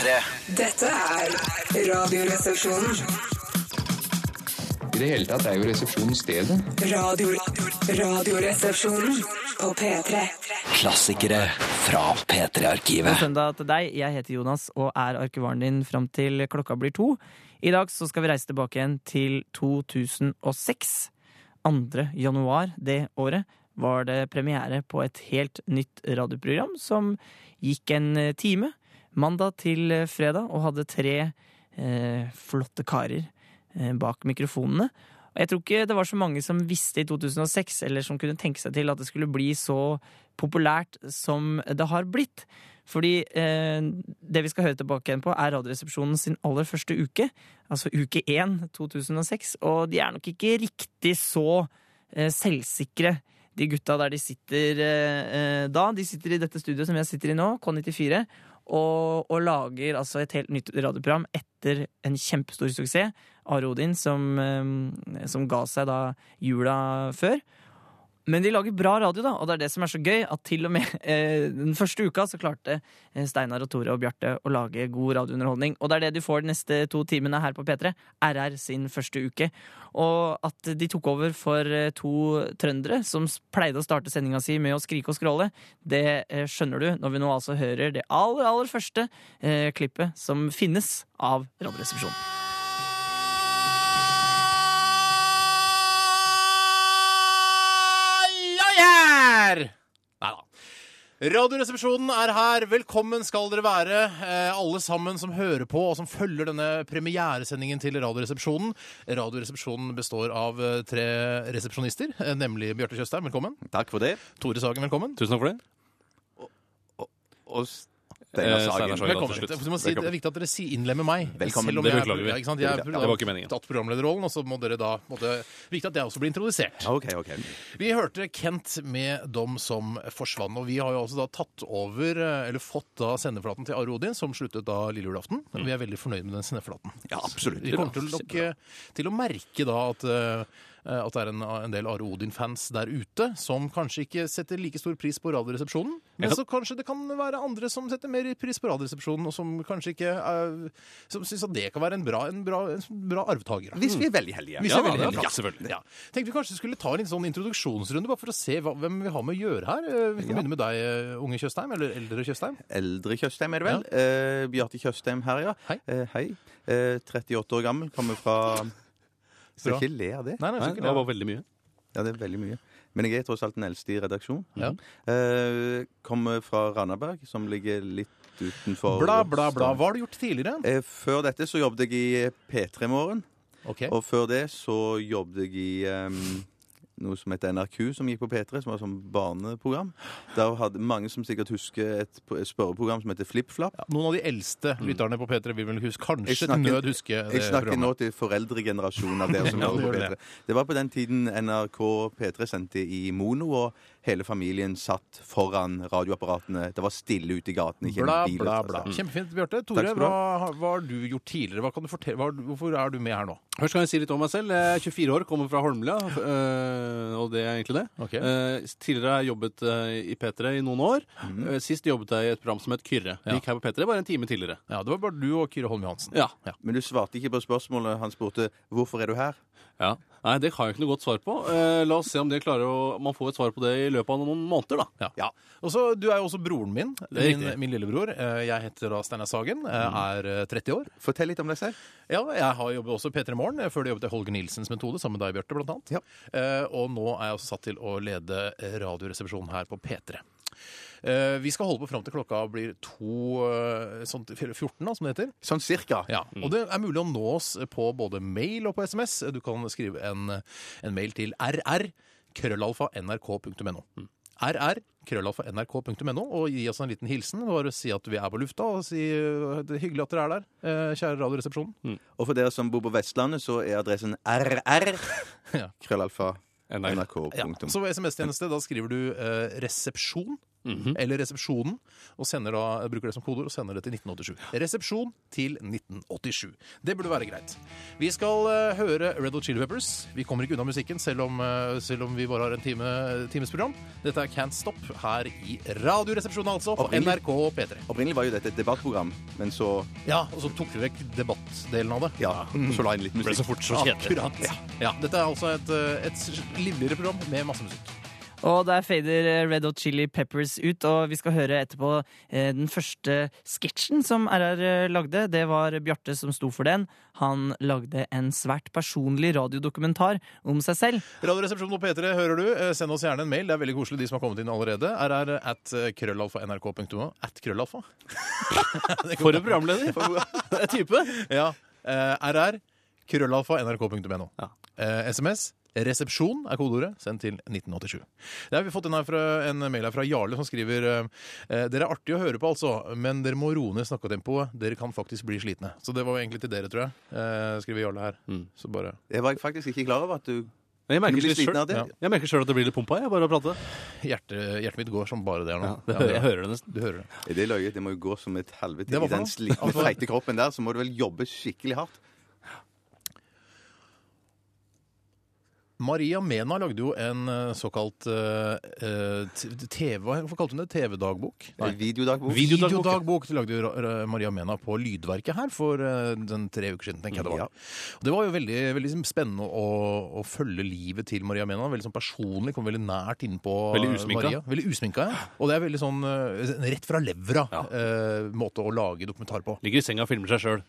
P3. Dette er Radioresepsjonen. I det hele tatt er jo resepsjonen stedet. Radio, radioresepsjonen på P3. Klassikere fra P3-arkivet. søndag til deg. Jeg heter Jonas og er arkivaren din fram til klokka blir to. I dag så skal vi reise tilbake igjen til 2006. 2. januar det året var det premiere på et helt nytt radioprogram som gikk en time mandag til eh, fredag og hadde tre eh, flotte karer eh, bak mikrofonene. Jeg tror ikke det var så mange som visste i 2006, eller som kunne tenke seg til at det skulle bli så populært som det har blitt. Fordi eh, det vi skal høre tilbake igjen på, er Radioresepsjonen sin aller første uke. Altså uke 1 2006. Og de er nok ikke riktig så eh, selvsikre, de gutta der de sitter eh, eh, da. De sitter i dette studioet som jeg sitter i nå, K94, og, og lager altså et helt nytt radioprogram etter en kjempestor suksess. Are Odin, som, eh, som ga seg da jula før. Men de lager bra radio, da, og det er det som er så gøy. At til og med eh, den første uka så klarte eh, Steinar og Tore og Bjarte å lage god radiounderholdning. Og det er det du får de neste to timene her på P3. RR sin første uke. Og at de tok over for eh, to trøndere som pleide å starte sendinga si med å skrike og skråle, det eh, skjønner du når vi nå altså hører det aller, aller første eh, klippet som finnes av Radioresepsjonen. Her! Nei da. Radioresepsjonen er her. Velkommen skal dere være, eh, alle sammen som hører på og som følger denne premieresendingen til Radioresepsjonen. Radioresepsjonen består av eh, tre resepsjonister, eh, nemlig Bjarte Tjøstheim, velkommen. Takk for det. Tore Sagen, velkommen. Tusen takk for det. Og Steinar Steinar Sagen. Velkommen. til slutt. Du må si, det er viktig at dere sier innlemmer meg. Velkommen. Selv om Det jeg er- beklager vi. Ja, ikke sant? Jeg er- Det var ikke meningen. tatt programlederrollen, og så må dere da måtte, Viktig at jeg også blir introdusert. OK, OK. Vi hørte Kent med Dom som forsvant, og vi har jo også da tatt over, eh, eller fått da sendeflaten til Are Odin, som sluttet da lille julaften. Mm. Vi er veldig fornøyd med den sendeflaten. Ja, absolutt. Vi kommer til, nok, eh, til å merke da at, eh, at det er en, en del Are Odin-fans der ute som kanskje ikke setter like stor pris på Radioresepsjonen, men så kanskje det kan være andre som setter mer pris på Radioresepsjonen, og som kanskje ikke uh, Som syns at det kan være en bra, en bra, en bra arvtaker. Hvis vi er veldig heldige. Hvis Ja, jeg er veldig heldige. Ja, selvfølgelig. Ja. Tenkte vi kanskje skulle ta en sånn introduksjonsrunde, bare for å se hva, hvem vi har med å gjøre her. Eh, Vi kan begynne med deg, eh, unge Tjøstheim, eller eldre Tjøstheim. Eldre Tjøstheim er det vel? Eh, Bjarte Tjøstheim her, ja. Hei. Eh, hei. Eh, 38 år gammel, kommer fra Skal ikke le av det. Nei, nei, Nei, det var veldig mye. Ja, det er veldig mye. Men jeg er tross alt den eldste i redaksjonen. Ja. Eh, kommer fra Randaberg, som ligger litt utenfor Bla, bla, bla. Hva har du gjort tidligere? Eh, før dette så jobbet jeg i P3 Morgen. Okay. Og før det så jobbet jeg i ehm, noe som heter NRQ, som gikk på P3, som var sånn barneprogram. Der hadde mange som sikkert husker et, spørreprogram som heter FlippFlapp. Noen av de eldste lytterne på P3 vil vel huske, kanskje Jeg snakker- nød huske det Jeg snakker nå til foreldregenerasjonen av dere som Ja, hører du på P3. det. Det var på den tiden NRK P3 sendte i mono, og hele familien satt foran radioapparatene. Det var stille ute i gaten, Bla, bil. bla, altså. Kjempefint, Bjarte. Tore, hva, hva har du gjort tidligere? Hva kan du fortelle? Hva, hvorfor er du med her nå? Først kan jeg si litt om meg selv. Jeg er 24 år, kommer fra Holmlia, øh, og det er egentlig det. Okay. Eh, tidligere har jeg jobbet øh, i P3 i noen år. Eh, Sist jobbet jeg i et program som het Kyrre. Ja. Gikk her på P3 bare en time tidligere. Ja, Det var bare du og Kyrre Holm Johansen. Ja. Men du svarte ikke på spørsmålet. Han spurte hvorfor er du her? Ja. Nei, det har jeg ikke noe godt svar på. Eh, la oss se om det klarer å, man får et svar på det i løpet av noen måneder, da. Ja. Og så, Du er jo også broren min. er Min, min lillebror. Eh, Jeg heter da Steinar Sagen. Er eh, 30 år. Fortell litt om deg selv. Ja, jeg har jobbet også i P3 Morgen. eh, Før det jobbet jeg Holger Nilsens metode, sammen med deg, Bjarte, blant annet. Ja. Eh, og nå er jeg også satt til å lede Radioresepsjonen her på P3. Eh, vi skal holde på fram til klokka blir to eh, sånn 14, da, som det heter. Sånn cirka. Ja, Og det er mulig å nå oss på både mail og på SMS. Du kan skrive en, en mail til rr krøllalfa nrk.no. rr krøllalfa nrk.no og gi oss en liten hilsen. Bare si at vi er på lufta, og si eh, det er hyggelig at dere er der, kjære Radioresepsjonen. Og for dere som bor på Vestlandet, så er adressen rr. Ja. Krøllalfa. NRK. Ja, så SMS-tjeneste da skriver du eh, 'resepsjon', eller Resepsjonen, og sender da, bruker det som kodeord og sender det til 1987. Resepsjon til 1987. Det burde være greit. Vi skal uh, høre Red Hot Chili Peppers. Vi kommer ikke unna musikken, selv om, uh, selv om vi bare har en time, times program. Dette er Can't Stop her i Radioresepsjonen, altså, på NRK P3. Opprinnelig var jo dette et debattprogram, men så Ja, og så tok vi vekk debattdelen av det. Ja, og så la inn litt musikk. Ble så fort så kjedelig. Akkurat. Ja, dette er altså et, eh, et livligere program med masse musikk. Og der fader eh, Red Hot Chili Peppers ut, og vi skal høre etterpå eh, den første sketsjen som RR eh, lagde. Det var Bjarte som sto for den. Han lagde en svært personlig radiodokumentar om seg selv. Radioresepsjonen på P3 hører du. Send oss gjerne en mail. Det er veldig koselig, de som har kommet inn allerede. RR at krøllalfa nrk.no. At krøllalfa? For en programleder! Det er type! Ja. RR krøllalfa nrk.no. Ja. SMS Resepsjon er kodeordet. Send til 1987. Det har vi fått en, her fra, en mail her fra Jarle som skriver eh, Dere er artige å høre på, altså, men dere må roe ned snakketempoet. Dere kan faktisk bli slitne. Så det var jo egentlig til dere, tror jeg. Eh, skriver Jarle her. Mm. Så bare Jeg var faktisk ikke klar over at du Jeg merker litt selv- Ja. jeg merker selv at det blir litt pumpa, jeg, bare å prate. Hjertet, hjertet mitt går som bare det nå. det, Ja, jeg hører det nesten. Du hører det. Er det løyet? Det må jo gå som et helvete. I den Altså- feite kroppen der, så må du vel jobbe skikkelig hardt. Maria Mena lagde jo en eh, såkalt eh, eh, TV... Hvorfor kalte hun det? TV-dagbok? Videodagbok. Videodagbok. Videodagbok det lagde jo Maria Mena på Lydverket her for eh, den tre uker siden. tenker jeg Det var Ja. Og det var jo veldig, veldig spennende å, å følge livet til Maria Mena. Veldig sånn personlig, kom veldig nært innpå Veldig usminka. Maria. Veldig usminka, ja. Og det er veldig sånn rett fra levra Ja. eh, måte å lage dokumentar på. Ligger i senga og filmer seg sjøl.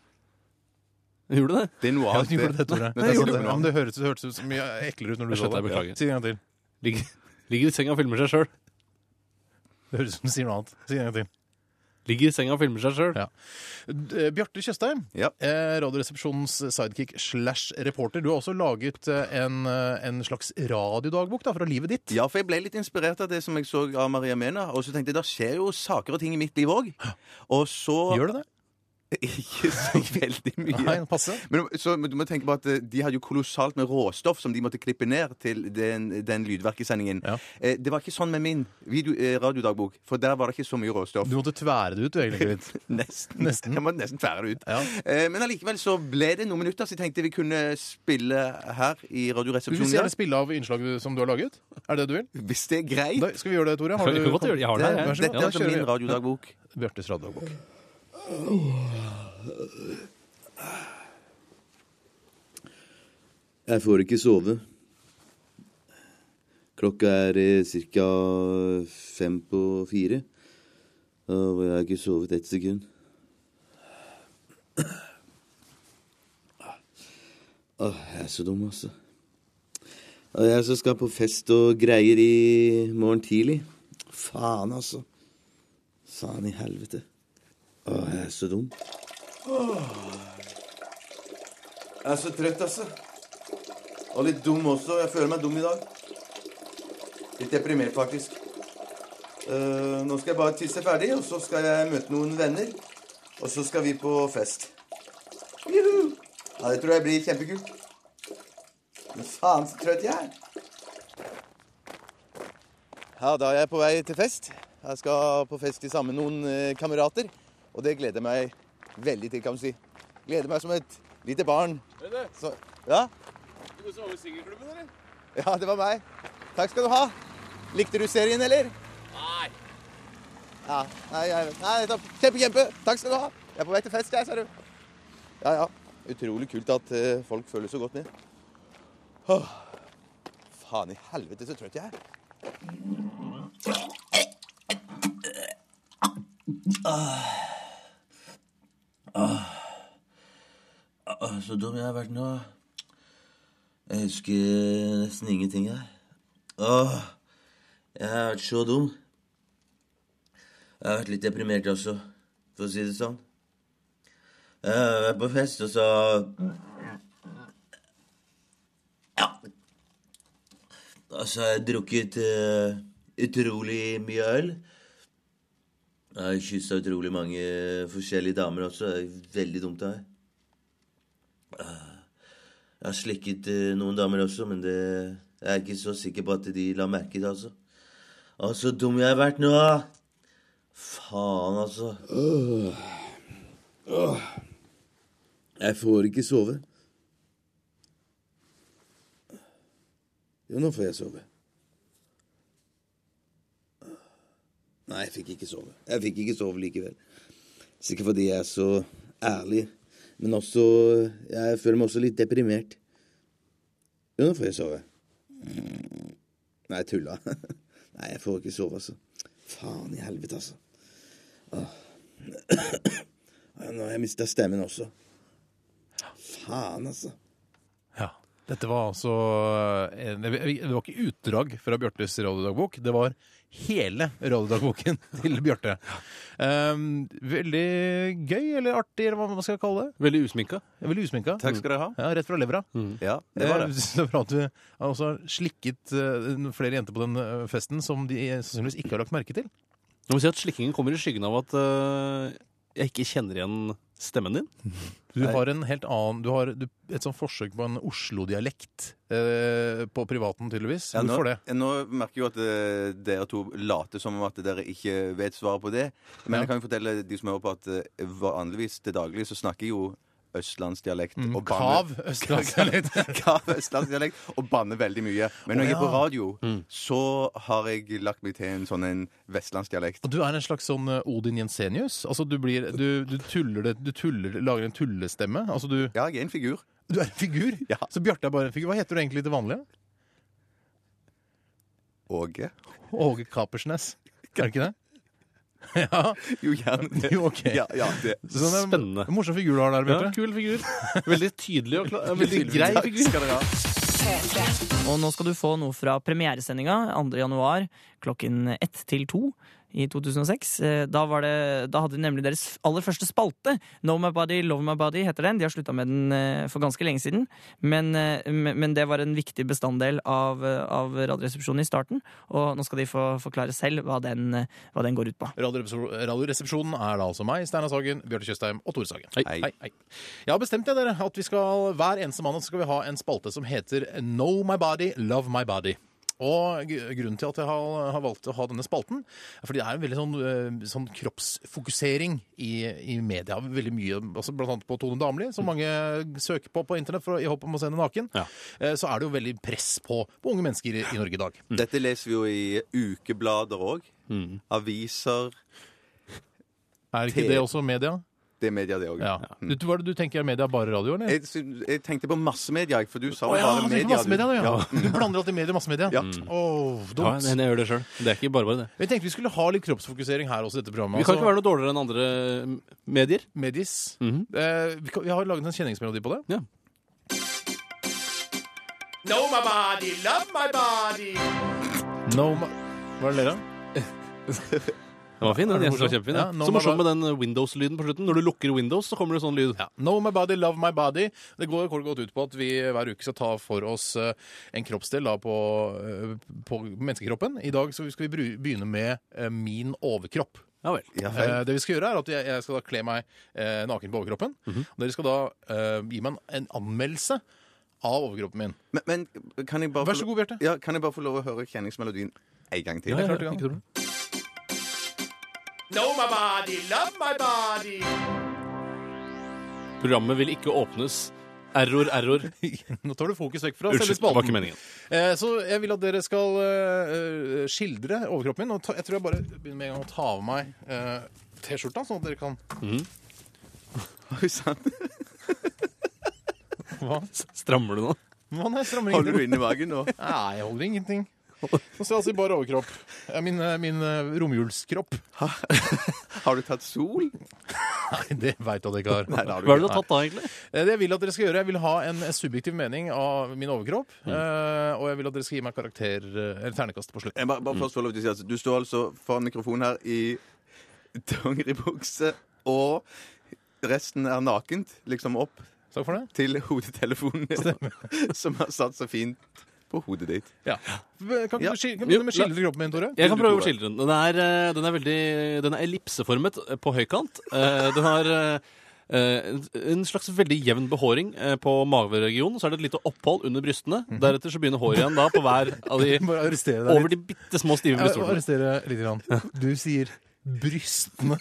Gjorde du det? Det er noe annet. Ja, gjorde det, Tore. Nei, gjorde det, ja, men det høres, det hørtes ut så mye eklere ut når du sa det. beklager. Si det en gang til. Ligger, ligger i senga og filmer seg sjøl. Det høres ut som du sier noe annet. Si det en gang til. Ligger i senga og filmer seg sjøl. Ja. D- Bjarte Tjøstheim, Ja. eh, Radioresepsjonens sidekick slash reporter. Du har også laget eh, en, eh, en slags radiodagbok da, fra livet ditt. Ja, for jeg ble litt inspirert av det som jeg så av Maria Mena. Og så tenkte jeg, da skjer jo saker og ting i mitt liv òg. Og så Gjør det det? Ikke så veldig mye. Nei, passe. Men så, men du må tenke på at eh, De hadde jo kolossalt med råstoff som de måtte klippe ned til den, den lydverkesendingen. Ja. Eh, det var ikke sånn med min video, eh, radiodagbok, for der var det ikke så mye råstoff. Du måtte tvære det ut, du, egentlig. litt. Nesten. Nesten. Jeg måtte nesten tvære det ut. Ja. Eh, men allikevel så ble det noen minutter, så jeg tenkte vi kunne spille her i Du vil Radioresepsjonen. gjerne i dag. spille av innslaget som du har laget? Er det det du vil? Hvis det er greit. Da, skal vi gjøre det, Tore? Jeg kan godt gjøre det. Jeg har Det, det. vær så god. dette Ja, er da altså kjører min vi. radiodagbok. Bjørtes radiodagbok. Jeg får ikke sove. Klokka er eh, ca. fem på fire. Og jeg har ikke sovet ett sekund. Åh, jeg er så dum, altså. Jeg som skal på fest og greier i morgen tidlig. Faen, altså. Faen i helvete. Åh, jeg er så dum. Jeg er så trøtt, altså. Og litt dum også. Jeg føler meg dum i dag. Litt deprimert, faktisk. Uh, nå skal jeg bare tisse ferdig, og så skal jeg møte noen venner. Og så skal vi på fest. Juhu! Ja, det tror jeg blir kjempekult. Men faen, så trøtt jeg er. Ja, da er jeg på vei til fest. Jeg skal på fest sammen med noen eh, kamerater. Og det gleder jeg meg veldig til, kan du si. Gleder meg som et lite barn. Er det? Så, ja? Du går så over singelklubben, eller? Ja, det var meg. Takk skal du ha. Likte du serien, eller? Nei. Ja, nei, jeg, nei, nettopp. Kjempe, kjempe. Takk skal du ha. Jeg er på vei til fest, jeg, ser du. Ja, ja. Utrolig kult at eh, folk føler så godt med. Åh. Faen i helvete, så trøtt jeg er. Åh, så dum jeg har vært nå. Jeg husker nesten ingenting her. Åh, jeg har vært så dum. Jeg har vært litt deprimert også, for å si det sånn. Jeg har vært på fest, og så Ja. Og så har jeg drukket uh, utrolig mye øl. Jeg har kyssa utrolig mange forskjellige damer også. Det er veldig dumt av meg. Jeg har slikket eh, noen damer også, men det jeg er ikke så sikker på at de la merke til det, altså. Å, så dum jeg har vært nå. Faen, altså. Jeg får ikke sove. Jo, nå får jeg sove. Nei, jeg fikk ikke sove. Jeg fikk ikke sove likevel. Sikkert fordi jeg er så ærlig. Men også Jeg føler meg også litt deprimert. Jo, nå får jeg sove. Nei, jeg tulla. Nei, jeg får ikke sove, altså. Faen i helvete, altså. Åh. Nå har jeg mista stemmen også. Faen, altså. Ja. Dette var altså Det var ikke utdrag fra Bjørtes radiodagbok. Det var hele radiodagboken til Bjarte. Um, veldig gøy, eller artig, eller hva man skal kalle det. Veldig usminka. Veldig usminka. Takk skal dere ha. Ja, Rett fra levra. Ja, det var det. det. Så bra at du har også slikket eh, flere jenter på den eh, festen som de sannsynligvis ikke har lagt merke til. Jeg må si at Slikkingen kommer i skyggen av at uh, jeg ikke kjenner igjen stemmen din. Du har en helt annen Du har et sånt forsøk på en Oslo-dialekt eh, på privaten, tydeligvis. Ja, nå, Hvorfor det? nå merker jeg jo at eh, dere to later som om at dere ikke vet svaret på det. Men Ja. jeg kan jo fortelle de som hører på at eh, vanligvis til daglig så snakker jeg jo østlandsdialekt. Mm, og Kav østlandsdialekt. Kav østlandsdialekt og banner veldig mye. Men når Å, jeg er på radio, radio, så har jeg lagt meg til en sånn en vestlandsdialekt. Og du er en slags sånn eh, Odin Jensenius? Altså du blir Du, du tuller det Du tuller, lager en tullestemme? Altså du Ja, jeg er en figur. Du er en figur? Ja. Så Bjarte er bare en figur. Hva heter du egentlig til vanlig? Åge. Åge Kapersnes. Er det ikke det? Ja. Jo, gjerne det. Jo, ok. Ja, ja, det. Sånn, det en Spennende. Morsom figur du har der, Ja, Bjarte. kul figur. Veldig tydelig og klar, veldig grei Takk figur. skal dere ha. Og nå skal du få noe fra premieresendinga 2. januar klokken ett til to i 2006. Eh, Da, var det, da hadde de nemlig deres aller første spalte. Know My Body, Love My Body heter den. De har slutta med den eh, for ganske lenge siden. Men, eh, men men det var en viktig bestanddel av, av Radioresepsjonen i starten. Og nå skal de få forklare selv hva den, hva den går ut på. Radioresepsjonen er da altså meg, Steinar Sagen, Bjarte Tjøstheim og Tore Sagen. Hei. Hei, hei. Jeg har bestemt jeg, dere, at vi skal, hver eneste mandag skal vi ha en spalte som heter Know My Body, Love My Body. Og grunnen til at jeg har, har valgt å ha denne spalten, er fordi det er en veldig sånn, eh, sånn kroppsfokusering i, i media. Veldig mye, altså blant annet på Tone Damli, som mange søker på på internett for, i håp om å se henne naken. Ja. Eh, Så er det jo veldig press på, på unge mennesker i, i Norge i dag. Dette leser vi jo i ukeblader òg. Aviser. Er ikke det også media? Det er media, det òg. Ja. Du, hva er det du tenker er media bare radio, eller? Jeg, jeg tenkte på massemedia, jeg, for du sa Å jo ja, bare du tenker media. massemedia, du, ja. Ja. Du blander alltid media og massemedia. Ja. Åh, Ja, dumt. jeg jeg gjør det sjøl. Det er ikke bare bare det. Jeg tenkte vi skulle ha litt kroppsfokusering her også i dette programmet. Vi kan ikke være noe dårligere enn andre mm, medier. Medis. Mhm. eh, vi, kan, vi har laget en kjenningsmelodi på det. Ja. Know my body, love my body. Know my... Hva er det dere? Den var fin, den. Er Jeg synes den var kjempefin. Ja, Ja, nå så morsomt jeg med den Windows-lyden på slutten. Når du lukker Windows, så kommer det sånn lyd. Ja. Know my body, love my body. Det går kort godt ut på at vi hver uke skal ta for oss eh, en kroppsdel da, på, eh, på menneskekroppen. I dag så skal vi begynne med eh, min overkropp. Ja vel. Ja, det vi skal gjøre er at jeg, jeg skal da kle meg naken på overkroppen. Og dere skal da gi meg en, anmeldelse av overkroppen min. Men, men kan jeg bare Vær få så god, Bjarte. Ja, kan jeg bare få lov å høre kjenningsmelodien en gang til? Ja, ja, klart du kan. ikke? Know my body, love my body. Programmet vil ikke åpnes. Error, error. Nå tar du fokus vekk fra Unnskyld, selve det var ikke spalten. meningen. Eh, så jeg vil at dere skal eh, skildre overkroppen min. Og ta, jeg tror jeg bare begynner med en gang å ta av meg eh, T-skjorta, sånn at dere kan Oi, sant. Hva? Strammer du nå? Hva, nei, strammer Holder du ingenting. i magen nå? Nei, jeg holder ingenting. Nå ser jeg altså i bare overkropp. Ja, Min, eh, min eh, romjulskropp. Har du tatt sol? Nei, det veit jeg at jeg ikke har. Nei, det har du Hva er det du har tatt da, egentlig? Eh, Det jeg vil at dere skal gjøre, jeg vil ha en subjektiv mening av min overkropp. Mm. eh, og jeg vil at dere skal gi meg karakter, eh, eller ternekast på slutt. Jeg bare, bare først lov til å si at Du står altså foran mikrofonen her i dongeribukse, og resten er nakent, liksom opp Takk for det. til hodetelefonen som har satt så fint på hodet ditt. Ja. Kan ikke Ja. du skil- kan du med å skildre kroppen min, Tore? Jeg kan prøve å skildre den. Den er, eh, den er veldig Den er ellipseformet på høykant. Eh, Den har eh, eh, en, en slags veldig jevn behåring eh, på mageregionen. Så er det et lite opphold under brystene. Deretter så begynner håret igjen da på hver av de Bare arrestere deg Over litt. de bitte små stive Jeg brystvortene. arrestere litt. Grann. Du sier brystene.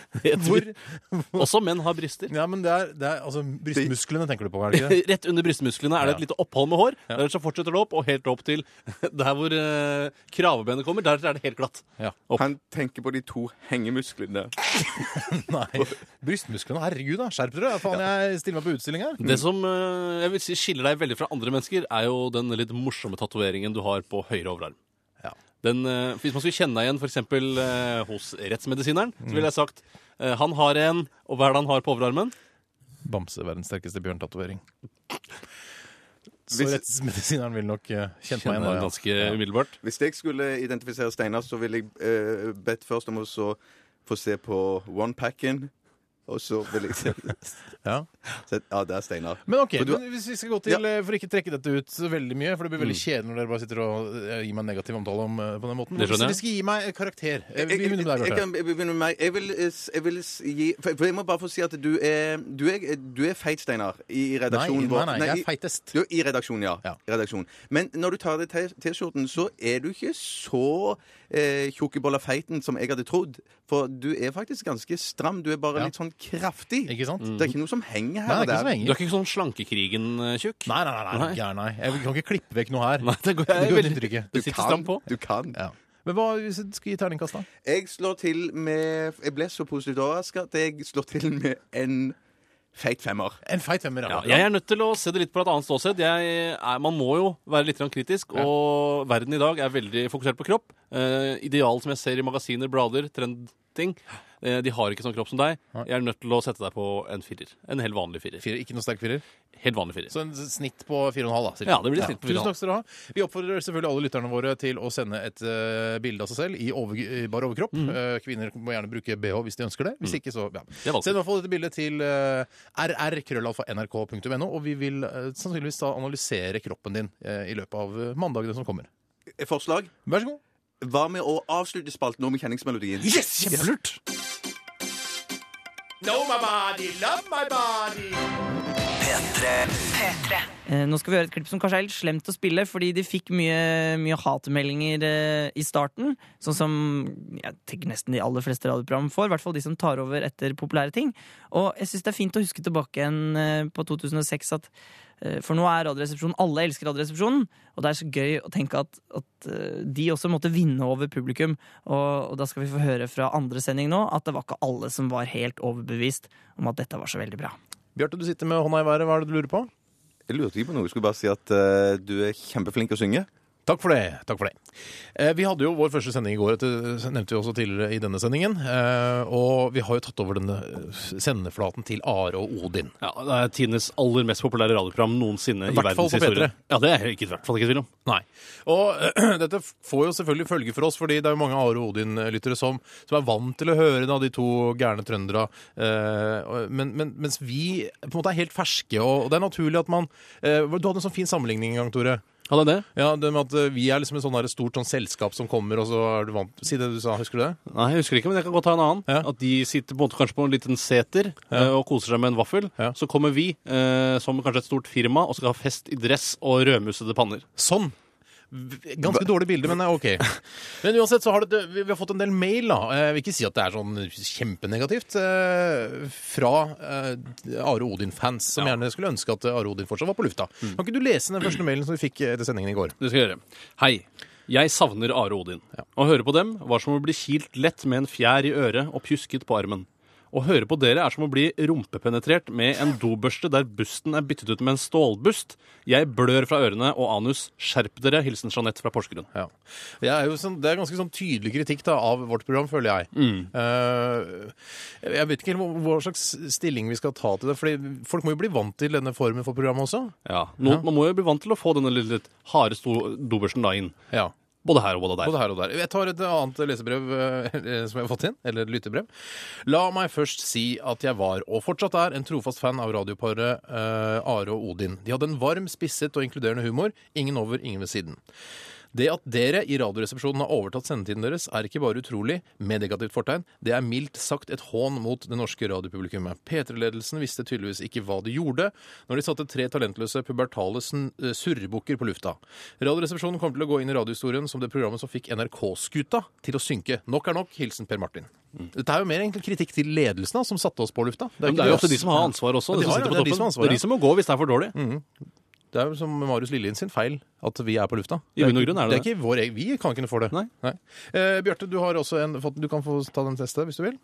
Hvor Også menn har bryster. Ja, men det er, det er altså brystmusklene tenker du på, er det ikke det? Rett under brystmusklene er det et Ja. lite opphold med hår. Ja. Deretter så fortsetter det opp, og helt opp til der hvor uh, kravebenet kommer. Der er det helt glatt. Opp. Han tenker på de to hengemusklene. Nei. Brystmusklene, herregud da, skjerp dere. Faen, jeg stiller meg på utstilling her. Det som uh, jeg vil si skiller deg veldig fra andre mennesker, er jo den litt morsomme tatoveringen du har på høyre overarm. Den, eh, hvis man skulle kjenne deg igjen f.eks. Uh, hos rettsmedisineren, så ville jeg sagt eh, han har en, og hva er det han har på overarmen? Bamse, verdens sterkeste bjørntatovering. Så Hvis- rettsmedisineren vil nok kjenne kjent meg igjen da, ja. ganske umiddelbart. Hvis jeg skulle identifisere Steinar, så ville jeg eh, bedt først om å så få se på one-packen. Og så vil jeg Ja. se- Ja, det er Steinar. Men ok, du- men hvis vi skal gå til, ja. for ikke trekke dette ut så veldig mye, for det blir veldig kjedelig når dere bare sitter og eh, gir meg negativ omtale om, eh, på den måten. Hvis vi skal gi meg karakter, eh, Jeg, vi jeg, begynner med deg, jeg, kan begynne med meg. Jeg vil, eh, jeg gi for, for jeg må bare få si at du er Du er, du er feit, Steinar, i i Nei, redaksjonen nei, vår. nei, jeg er feitest. Du, I redaksjonen, ja. Ja. I redaksjonen. Men når du tar av deg T-skjorten, så er du ikke så eh, tjukkebolla feiten som jeg hadde trodd. For du er faktisk ganske stram. Du er bare Ja. litt sånn kraftig. Ikke sant? Det er ikke noe som henger Nei, her. det er ikke så Du er ikke sånn Slankekrigen-tjukk? Nei, nei, nei, nei, Nei. gæren, nei. Jeg kan ikke klippe vekk noe her. Nei, det går Det jeg går veldig. Det sitter stram på. Du kan. Ja. Men hva hvis du skal gi terningkast, da? Jeg slår til med Jeg ble så positivt overraska at jeg slår til med en feit femmer. En feit femmer, Ja, jeg er nødt til å se det litt på et annet ståsted. Jeg er, man må jo være litt grann kritisk, og verden i dag er veldig fokusert på kropp. Eh, ideal som jeg ser i magasiner, blader, trendting. Eh, de har ikke sånn kropp som deg. Jeg er nødt til å sette deg på en firer. En helt vanlig firer. Firer, ikke noe sterk firer. Helt vanlig firer. Så en snitt på 4,5, da. cirka. Ja, det blir snitt på Tusen takk skal dere ha. Vi oppfordrer selvfølgelig alle lytterne våre til å sende et uh, bilde av seg selv i over, i bar overkropp. Eh, kvinner må gjerne bruke bh hvis de ønsker det. Hvis ikke, så ja. Send i hvert fall dette bildet til uh, rrkrøllalfa.nrk.no, og vi vil sannsynligvis da analysere kroppen din i løpet av mandagene som kommer. Forslag? Vær så god. Hva med å avslutte spalten nå med kjenningsmelodien? Yes! Kjempelurt! Know my body, love my body. Eh, Nå skal vi høre et klipp som kanskje er litt slemt å spille, fordi de fikk mye, mye hatmeldinger eh, i starten. Sånn som jeg tenker nesten de aller fleste radioprogram får. I hvert fall de som tar over etter populære ting. Og jeg syns det er fint å huske tilbake igjen eh, på 2006 at eh, For nå er Radioresepsjonen Alle elsker Radioresepsjonen. Og det er så gøy å tenke at, at eh, de også måtte vinne over publikum. Og, og da skal vi få høre fra andre sending nå at det var ikke alle som var helt overbevist om at dette var så veldig bra. Bjarte, du sitter med hånda i været. Hva er det du lurer på? Jeg lurte ikke på noe. Jeg skulle bare si at uh, du er kjempeflink å synge. Takk for det. takk for det. Eh, vi hadde jo vår første sending i går, det nevnte vi også tidligere i denne sendingen. Eh, og vi har jo tatt over denne eh, sendeflaten til Are og Odin. Ja, Det er tidenes aller mest populære radioprogram noensinne I i, hvert fall på verdenshistorie. P3. Ja, det er ikke, i hvert fall ikke tvil om. Nei. Og dette får jo selvfølgelig følge for oss, fordi det er jo mange Are og Odin-lyttere som, som er vant til å høre da, de to gærne trøndere. Eh, men, men, mens vi på en måte er helt ferske, og, og det er naturlig at man eh, Du hadde en sånn fin sammenligning en gang, Tore. Hadde er det? Ja, det med at eh, Vi er liksom et sånn her stort sånn selskap som kommer, og så er du vant Si det du sa, husker du det? Nei, jeg husker ikke, men jeg kan godt ta en annen. Ja. At de sitter på en måte kanskje på en liten seter eh, og koser seg med en vaffel. Ja. Så kommer vi, eh, som kanskje et stort firma, og skal ha fest i dress og rødmussede panner. Sånn. Ganske dårlig bilde, men det er ok. Men uansett så har det, vi har fått en del mail, da. Jeg vil ikke si at det er sånn kjempenegativt. eh, Fra eh, Are Odin-fans, som gjerne skulle ønske at Are Odin fortsatt var på lufta. Kan ikke du lese den første mailen som vi fikk etter sendingen i går? Det skal jeg gjøre. Hei. Jeg savner Are Odin. Å høre på dem var som å bli kilt lett med en fjær i øret og pjusket på armen. Å høre på dere er som å bli rumpepenetrert med en dobørste der busten er byttet ut med en stålbust. Jeg blør fra ørene og anus. Skjerp dere. Hilsen Jeanette fra Porsgrunn. Ja. Jeg er jo sånn, det er ganske sånn tydelig kritikk da, av vårt program, føler jeg. Eh, jeg vet ikke helt hva- slags stilling vi skal ta til det. fordi Folk må jo bli vant til denne formen for programmet også. Ja. Nå, Man må jo bli vant til å få denne litt, litt harde dobørsten da inn. Ja. Både her og både der. Både her og der. Jeg tar et annet lesebrev eh, som jeg har fått inn, eller lyttebrev. La meg først si at jeg var, og fortsatt er, en trofast fan av radioparet eh, Are og Odin. De hadde en varm, spisset og inkluderende humor. Ingen over, ingen ved siden. Det at dere i Radioresepsjonen har overtatt sendetiden deres, er ikke bare utrolig, med negativt fortegn, det er mildt sagt et hån mot det norske radiopublikummet. P3-ledelsen visste tydeligvis ikke hva de gjorde når de satte tre talentløse pubertale eh, surrebukker på lufta. Radioresepsjonen kommer til å gå inn i radiohistorien som det programmet som fikk NRK-skuta til å synke. Nok er nok. Hilsen Per Martin. Dette er jo mer egentlig kritikk til ledelsen da, som satte oss på lufta. Men ikke det er jo ofte de som har ansvar også. Det, de har, ja, det er de som har ansvar, det er de som må gå hvis det er for dårlig. Det er jo som Marius Lillien sin feil at vi er på lufta. I bunn og grunn er det det. er ikke vår, vi kan ikke få det. Nei. Eh, Bjarte, du har også en, du kan få ta den testen hvis du vil.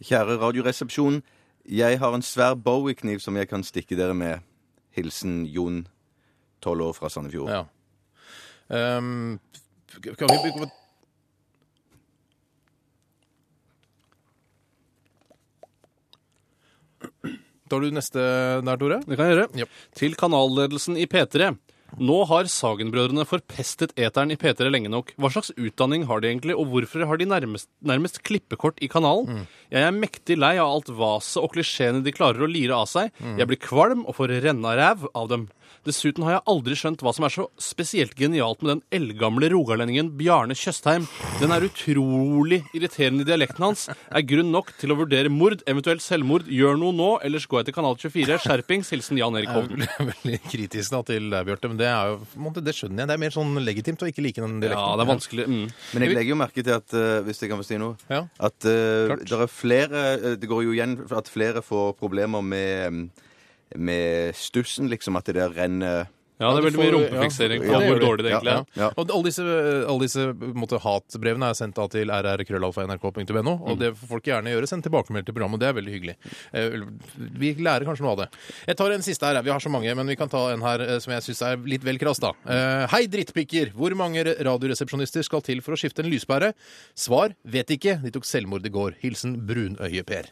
Kjære Radioresepsjon. Jeg har en svær Bowie-kniv som jeg kan stikke dere med. Hilsen Jon, 12 år fra Sandefjord. Ja. Um, kan vi begynne Tar du neste der, Tore? Det kan jeg gjøre. Ja. Til kanalledelsen i P3. Nå har Sagen-brødrene forpestet eteren i P3 lenge nok. Hva slags utdanning har de egentlig, og hvorfor har de nærmest, nærmest klippekort i kanalen? Jeg er mektig lei av alt vaset og klisjeene de klarer å lire av seg. Jeg blir kvalm og får rennaræv av dem. Dessuten har jeg aldri skjønt hva som er så spesielt genialt med den eldgamle rogalendingen Bjarne Tjøstheim. Den er utrolig irriterende i dialekten hans. Er grunn nok til å vurdere mord, eventuelt selvmord. Gjør noe nå, ellers går jeg til Kanal 24. Skjerpings. Hilsen Jan Erik Hovden. Jeg er veldig kritisk da, til deg, Bjarte, men det, er jo, det skjønner jeg. Det er mer sånn legitimt å ikke like den dialekten. Ja, det er vanskelig. Mm. Men jeg legger jo merke til at eh, hvis jeg kan få si noe, Ja. at uh, det er flere eh, Det går jo igjen at flere får problemer med, med stussen, liksom. At det der renner Ja, det er veldig mye rumpefiksering ja, på det hvor dårlig det egentlig Ja, er. ja. Og alle disse, alle disse måtte, hatbrevene er sendt da til rrkrøllalfa.nrk.no, og det får folk gjerne gjøre. Send tilbakemelding til programmet, og det er veldig hyggelig. Eh, Vi lærer kanskje noe av det. Jeg tar en siste her. Vi har så mange, men vi kan ta en her eh, som jeg syns er litt vel krass, da. Eh, Hei, drittpikker! Hvor mange radioresepsjonister skal til for å skifte en lyspære? Svar vet ikke. De tok selvmord i går. Hilsen Brunøye-Per.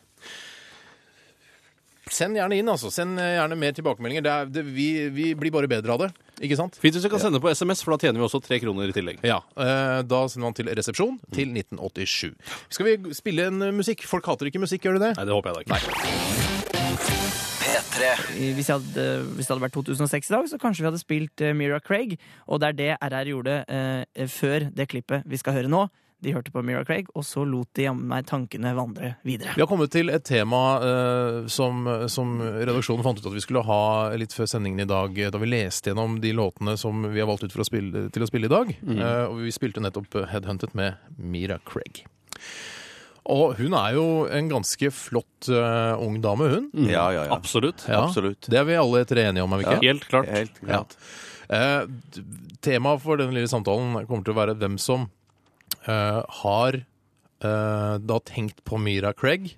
Send gjerne inn, altså. Send eh, gjerne mer tilbakemeldinger. Det er, det, vi, vi blir bare bedre av det. Ikke sant? Fint hvis du kan sende på SMS, for da tjener vi også tre kroner i tillegg. Ja, eh, Da sender man til resepsjon til 1987. Skal vi spille en eh, musikk? Folk hater ikke musikk, gjør de det? Nei, det håper jeg da ikke. P3 Hvis, jeg hadde, hvis det hadde vært 2006 i dag, så kanskje vi hadde spilt Mira Craig. Og det er det RR gjorde eh, før det klippet vi skal høre nå. De hørte på Mira Craig, og så lot de jammen meg tankene vandre videre. Vi har kommet til et tema eh, som, som redaksjonen fant ut at vi skulle ha litt før sendingen i dag, eh, da vi leste gjennom de låtene som vi har valgt ut for å spille, til å spille i dag. Eh, og vi spilte nettopp Headhunted med Mira Craig. Og hun er jo en ganske flott uh, ung dame, hun. Ja, ja, ja. Absolutt. Ja, Absolutt. Det er vi alle tre enige om, er vi ikke? Helt klart. Helt klart. Eh, d- Temaet for denne lille samtalen kommer til å være hvem som eh, har eh, da tenkt på Mira Craig,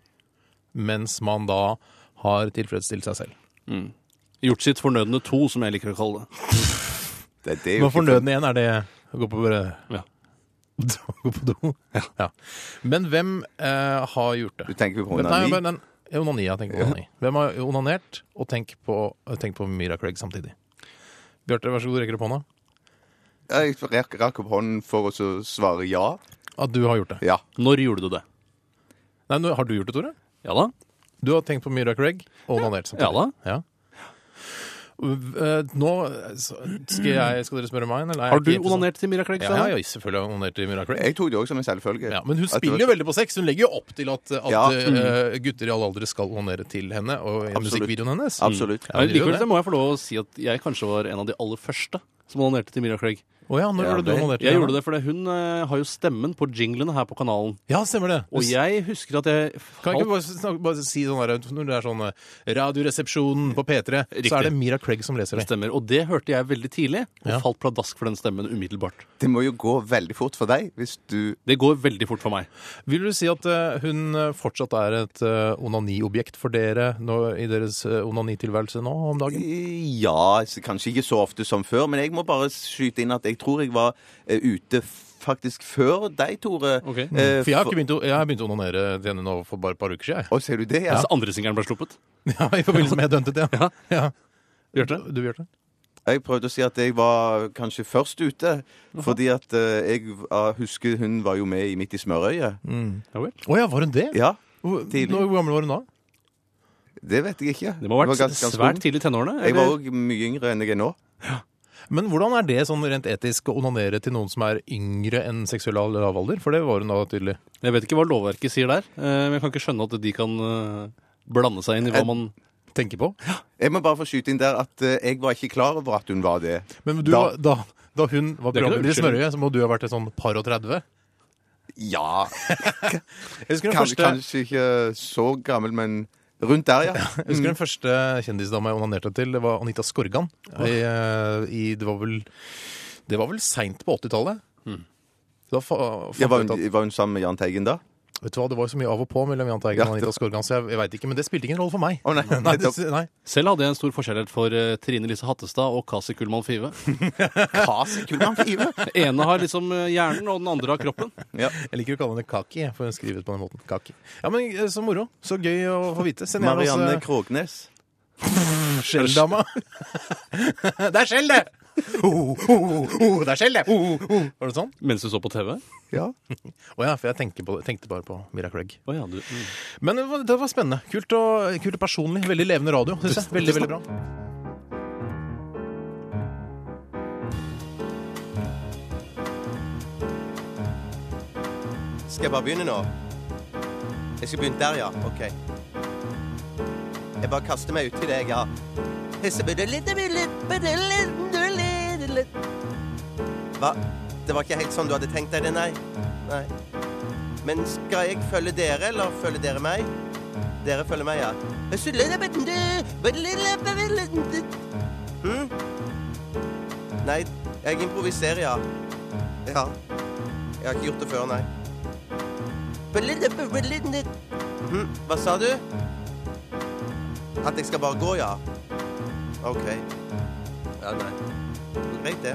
mens man da har tilfredsstilt seg selv. Gjort sitt fornødne to, som jeg liker å kalle det. Det, det er jo Men fornødne én, er det å gå på, Ja. gå på do. Ja. Men hvem eh, har gjort det? Du tenker på Hvem- Nei, onani? den- Onani, jeg tenker på onani. Hvem har onanert og tenkt på, tenkt på Mira Craig samtidig? Bjarte, vær så god, rekker du opp hånda? Jeg rakk, rakk opp hånden for å svare ja. At du har gjort det? Ja. Når gjorde du det? Nei, nå- Har du gjort det, Tore? Ja da. Du har tenkt på Myra Craig og onanert samtidig? Ja da. Ja. Uh, Nå skal, jeg, skal dere spørre meg? Eller Har du onanert til Mira Craig? Ja, ja, ja, selvfølgelig har jeg onanert til Myra Craig. Jeg tok det også som en selvfølge. Ja, men hun spiller jo veldig på sex. Hun legger jo opp til at, at Ja. uh, gutter i alle aldre skal onanere til henne og i Absolutt. musikkvideoen hennes. Absolutt. Ja, Men likevel må jeg få lov å si at jeg kanskje var en av de aller første som onanerte til Mira Craig. Å ja, når Ja, du det- Jeg gjorde det fordi hun eh, har jo stemmen på jinglene her på kanalen. Ja, stemmer det. Og jeg husker at jeg Kan jeg ikke bare, snakke, bare si sånn her, når det er sånn uh, Radioresepsjonen på P3, Riktig. så er det Mira Craig som leser det. stemmer. Og det hørte jeg veldig tidlig, og Ja. falt pladask for den stemmen umiddelbart. Det må jo gå veldig fort for deg hvis du Det går veldig fort for meg. Vil du si at uh, hun uh, fortsatt er et uh, onaniobjekt for dere nå, i deres uh, onanitilværelse nå om dagen? Ja, s- kanskje ikke så ofte som før, men jeg må bare skyte inn at jeg tror jeg var eh, ute faktisk før deg, Tore. Ok. Eh, For jeg har ikke begynt å, jeg har begynt å onanere til henne nå for bare et par uker siden. Og ser du det, ja? Mens andre singelen ble sluppet. Ja, I forbindelse med Headhunted, ja. Ja. ja. Gjørte Du, Bjarte? Jeg prøvde å si at jeg var kanskje først ute, fordi at uh, jeg uh, husker hun var jo med i Midt i smørøyet. Ja vel. Å ja, var hun det? Ja, tidlig. hvor gammel var hun da? det vet jeg ikke. Det må ha var vært ganske- ganske svært tidlig i tenårene. Jeg var eller? òg mye yngre enn jeg er nå. Men hvordan er det sånn rent etisk å onanere til noen som er yngre enn seksuell lavalder? For det var hun da tydelig. Jeg vet ikke hva lovverket sier der, eh, men jeg kan ikke skjønne at de kan eh, blande seg inn i hva man Tenker på. Jeg må bare få skyte inn der at eh, jeg var ikke klar over at hun var det. Men du, Da- da, da, hun var er programleder i. Smørøyet, så må du ha vært et sånn par og 30? Ja, Jeg kan, første, kanskje ikke så gammel, men rundt der, ja. jeg husker den første kjendisdama jeg onanerte til, det var Anita Skorgan. I, eh, i, det var vel, det var vel seint på 80-tallet. Mm. fa Ja, var, hun, var hun sammen med Jahn Teigen da? Vet du hva, Det var jo så mye av og på mellom Jahn Teigen Ja, og Anita Skorgan, så jeg, jeg vet ikke, men det spilte ingen rolle for meg. Å, nei, nei, det, nei. Selv hadde jeg en stor forskjellighet for eh, Trine Lise Hattestad og Kasi Kullmann Five. Kasi Kullmann Five? Ene har liksom eh, hjernen, og den andre har kroppen. Ja. Jeg liker å kalle henne Kaki, jeg, for hun skriver på den måten. Kaki. Ja, men eh, Så moro. Så gøy å få vite. Send gjerne oss Marianne eh, Krognes. Skjelldama. det er skjell, det! Oh, oh, oh, det er skjell, det! Oh, oh. Var det sånn? Mens du så på TV? Ja. Å ja, for jeg tenkte, på, tenkte bare på Mira Craig. Oh, ja, du. Mm. Men det var, det var spennende. Kult og, kult og personlig. Veldig levende radio, syns jeg. Veldig, veldig bra. Skal jeg bare begynne nå? Jeg skal begynne der, ja. OK. Jeg bare kaster meg uti deg, ja. Hva? Det var ikke helt sånn du hadde tenkt deg det, nei? Nei. Men skal jeg følge dere, eller følge dere meg? Dere følger meg, ja. Hm? Nei, jeg improviserer, ja. Ja. Jeg har ikke gjort det før, nei. Hm, Hva sa du? At jeg skal bare gå, ja? OK. Ja, nei. Greit, det.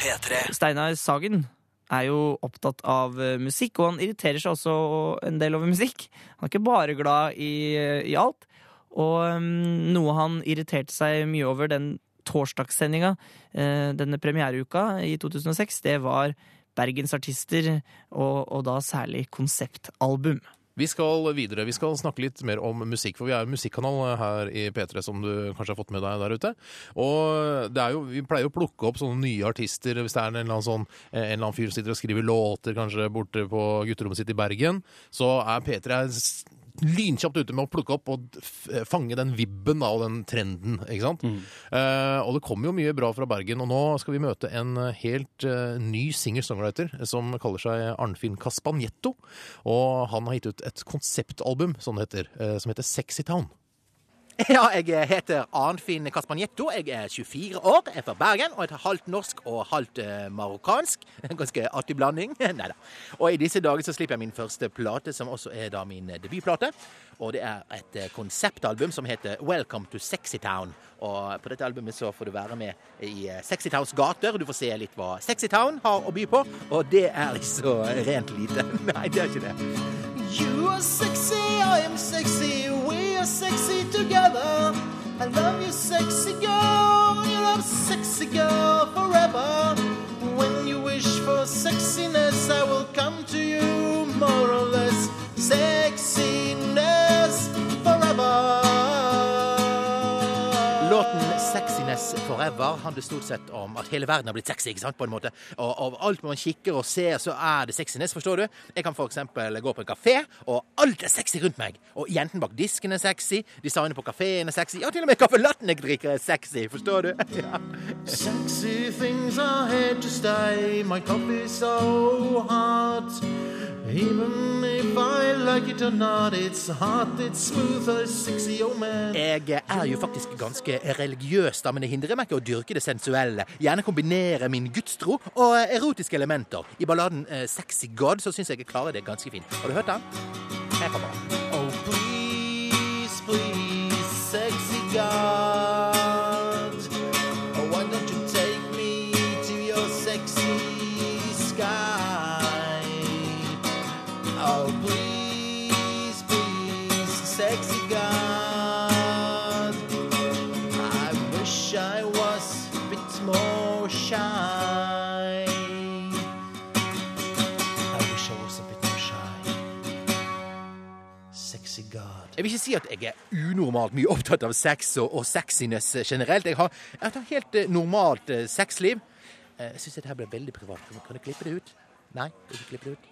P3. Steinar Sagen er jo opptatt av eh, musikk, og han irriterer seg også en del over musikk. Han er ikke bare glad i, i alt. Og um, noe han irriterte seg mye over den torsdagssendinga, uh, denne premiereuka i 2006, det var Bergens artister, og, og da særlig konseptalbum. Vi skal videre. Vi skal snakke litt mer om musikk, for vi er jo musikkanal her i P3, som du kanskje har fått med deg der ute. Og jo, vi pleier å plukke opp sånne nye artister hvis det er en eller annen, sånn, en eller annen fyr som sitter og skriver låter kanskje borte på gutterommet sitt i Bergen. Så er P3 s- lynkjapt ute med å plukke opp og fange den vibben da, og den trenden. ikke sant? Eh, og det kommer jo mye bra fra Bergen, og nå skal vi møte en eh, helt uh, ny singer-songwriter som kaller seg Arnfinn Caspagnetto. Og han har gitt ut et konseptalbum, som heter, eh, som heter Sexy Town. Ja, jeg heter Arnfinn Caspagnetto. Jeg er 24 år, er fra Bergen og er halvt norsk og halvt eh, marokkansk. En ganske artig blanding. Neida. Og i disse dager så slipper jeg min første plate, som også er da min eh, debutplate. Og det er et eh, konseptalbum som heter Welcome to Sexy Town. Og på dette albumet så får du være med i Sexytowns Sexy Towns gater. Du får se litt hva Sexy Town har å by på, og det er ikke så rent lite. Nei, det er ikke det. You are sexy, I am sexy, we are sexy together. I love you, sexy girl, you love sexy girl forever. When you wish for sexiness, I will come to you more or less. Sexiness 'Sexiness Forever' handler stort sett om at hele verden har blitt sexy. ikke sant, på en måte. Og av alt man kikker og ser, så er det sexiness, forstår du. Jeg kan eksempel gå på en kafé, og alt er sexy rundt meg. Og jentene bak disken er sexy, designet på kafeen er sexy, ja, til og med kaffelatten jeg drikker er sexy, forstår du. Sexy things are here to stay, my coffee's so hot. Even if I like it or not, it's hot, it's smooth, it's sexy, oh man. Jeg er jo faktisk ganske religiøs, da, men det hindrer meg ikke å dyrke det sensuelle. Gjerne kombinere min gudstro og erotiske elementer. I balladen eh, Sexy God så syns jeg jeg klarer det ganske fint. Har du hørt den? Her kommer den. Jeg vil ikke si at jeg er unormalt mye opptatt av sex og, og sexiness generelt. Jeg har, et helt eh, normalt eh, sexliv. Eh, Jeg syns dette ble veldig privat. Kan, du klippe det ut? Nei? kan Ikke klippe det ut?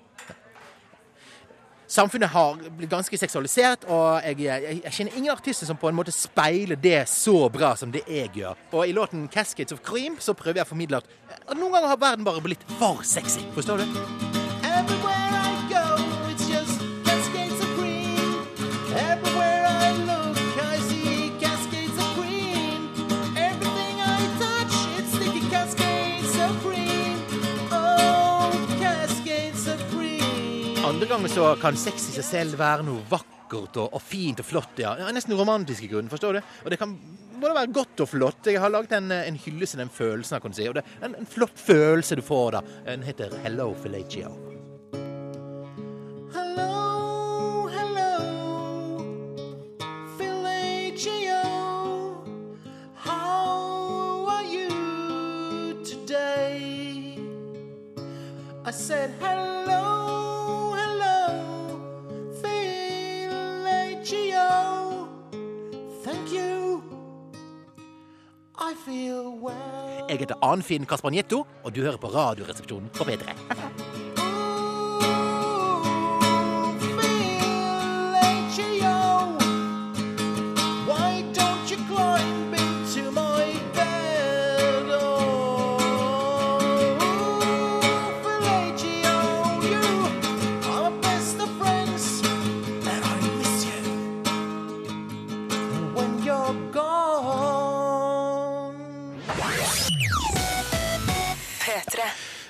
Samfunnet har blitt ganske seksualisert, og jeg, jeg, jeg kjenner ingen artister som på en måte speiler det så bra som det jeg gjør. Og i låten 'Cascades of Cream' så prøver jeg å formidle at noen ganger har verden bare blitt for sexy. Forstår du? Ganger så kan sex i seg selv være noe vakkert og, og fint og flott. Ja. Ja, Nesten romantisk i grunnen, forstår du? Og det kan både være godt og flott. Jeg har laget en, en hyllest til den følelsen, kan du si. Og det er en, en flott følelse du får da. Den heter Hello Fellatio. I said hello, Thank you. I feel well. Jeg heter Anfinn Caspar Caspanietto, og du hører på Radioresepsjonen på P3.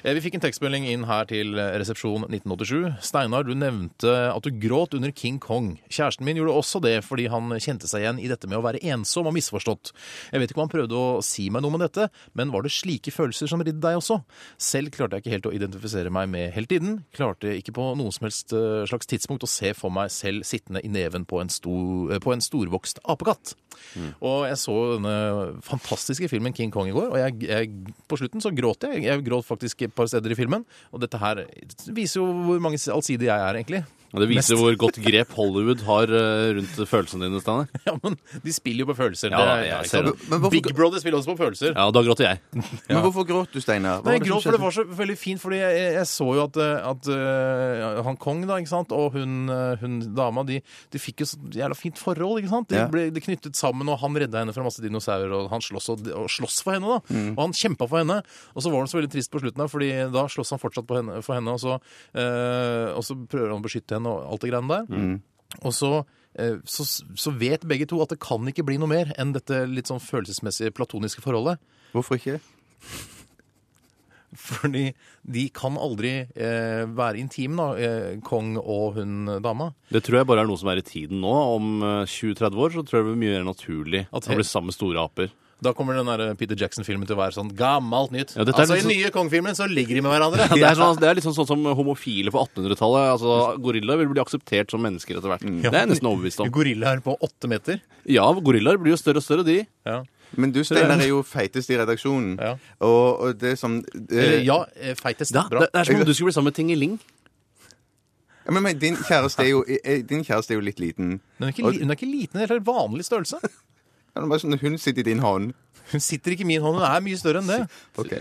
Vi fikk en tekstmelding inn her til eh, resepsjon 1987. Steinar, du nevnte at du gråt under King Kong. Kjæresten min gjorde også det fordi han kjente seg igjen i dette med å være ensom og misforstått. Jeg vet ikke om han prøvde å si meg noe med dette, men var det slike følelser som ridde deg også? Selv klarte jeg ikke helt å identifisere meg med heltiden. Klarte ikke på noe som helst eh, slags tidspunkt å se for meg selv sittende i neven på en, stor, eh, på en storvokst apekatt. Og jeg så denne fantastiske filmen King Kong i går, og jeg, jeg, på slutten så gråt jeg. Jeg gråt faktisk et par steder i filmen. Og dette her viser jo hvor mange allsidig jeg er, egentlig. Og det viser Mest. hvor godt grep Hollywood har eh, rundt følelsene dine, Steinar. Ja, men de spiller jo på følelser. Ja, Det jeg ser det. Men hvorfor- Big Brother spiller også på følelser. Ja, da gråter jeg. Men hvorfor gråt du, Steinar? Hva Nei, var det jeg som gråt, for det skjedde? var så veldig fint, fordi jeg, jeg så jo at, eh, at eh, han Kong da, ikke sant, og hun, eh, hun dama, de, de fikk jo så jævla fint forhold, ikke sant? De Ja. ble de knyttet sammen, og han redda henne fra masse dinosaurer, og han slåss, og, og slåss for henne da. Mm. Og han kjempa for henne, og så var han så veldig trist på slutten da, fordi da slåss han fortsatt på henne, for henne, og så, eh, og så prøver han å beskytte henne og alt det greiene der. Mm. Og så, eh, så, så vet begge to at det kan ikke bli noe mer enn dette litt sånn følelsesmessige platoniske forholdet. Hvorfor ikke? Fordi de kan aldri eh, være intime, da, eh, Kong og hun dama. Det tror jeg bare er noe som er i tiden nå. Om eh, 20-30 år så tror jeg det blir mye mer naturlig At de blir sammen med store aper. Da kommer den der Peter Jackson-filmen til å være sånn gammelt nytt. Ja, altså, I nye Kong-filmen så ligger de med hverandre. Ja, det, er sånn, det er litt sånn, sånn som homofile på 1800-tallet. Altså, Gorillaer vil bli akseptert som mennesker etter hvert. Det er jeg nesten overbevist om. Gorillaer på åtte meter. Ja, gorillaer blir jo større og større, de. Ja. Men du, Steinar, er jo feitest i redaksjonen. Ja. Og, og det som Eller, eh, ja, eh, feitest. Da, Bra. det, det er som om du skulle bli sammen med Tingeling. ja, men, men din, kjæreste er jo, eh, din kjæreste er jo litt liten. Hun er ikke, li- hun er ikke liten, det er helt vanlig størrelse. Ja, det er bare sånn, Hun sitter i din hånd. Hun sitter ikke i min hånd, hun er mye større enn det. Ok.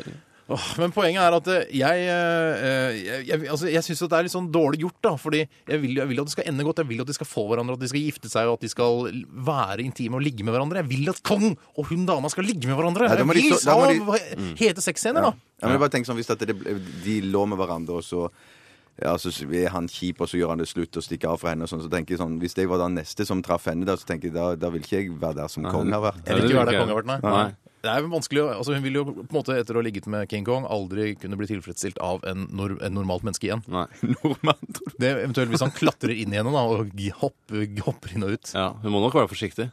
Åh, men poenget er at eh, jeg eh, Jeg, jeg, altså, jeg syns det er litt sånn dårlig gjort, da. Fordi jeg vil, jeg vil at det skal ende godt. Jeg vil at de skal få hverandre, at de skal gifte seg, og at de skal være intime og ligge med hverandre. Jeg vil at Kong og hun dama skal ligge med hverandre. Nei, de jeg vil så- må ha hete sexscener, Ja. da. Ja, men jeg bare tenk sånn, Hvis det, de lå med hverandre, og så ja, så er han kjip, og så gjør han det slutt og stikker av fra henne. og sånn, så tenker jeg sånn, Hvis jeg var den neste som traff henne, da, så tenker jeg, da, da vil ikke jeg være der som konge har vært. Jeg vil ikke være der ikke Kong har vært, nei. Nei. Det er jo vanskelig, altså Hun vil jo på en måte etter å ha ligget med King Kong aldri kunne bli tilfredsstilt av en, nor en normalt menneske igjen. Nei. normalt. Det er Eventuelt hvis han klatrer inn i henne da, og hopper, hopper inn og ut. Ja, Hun må nok være forsiktig.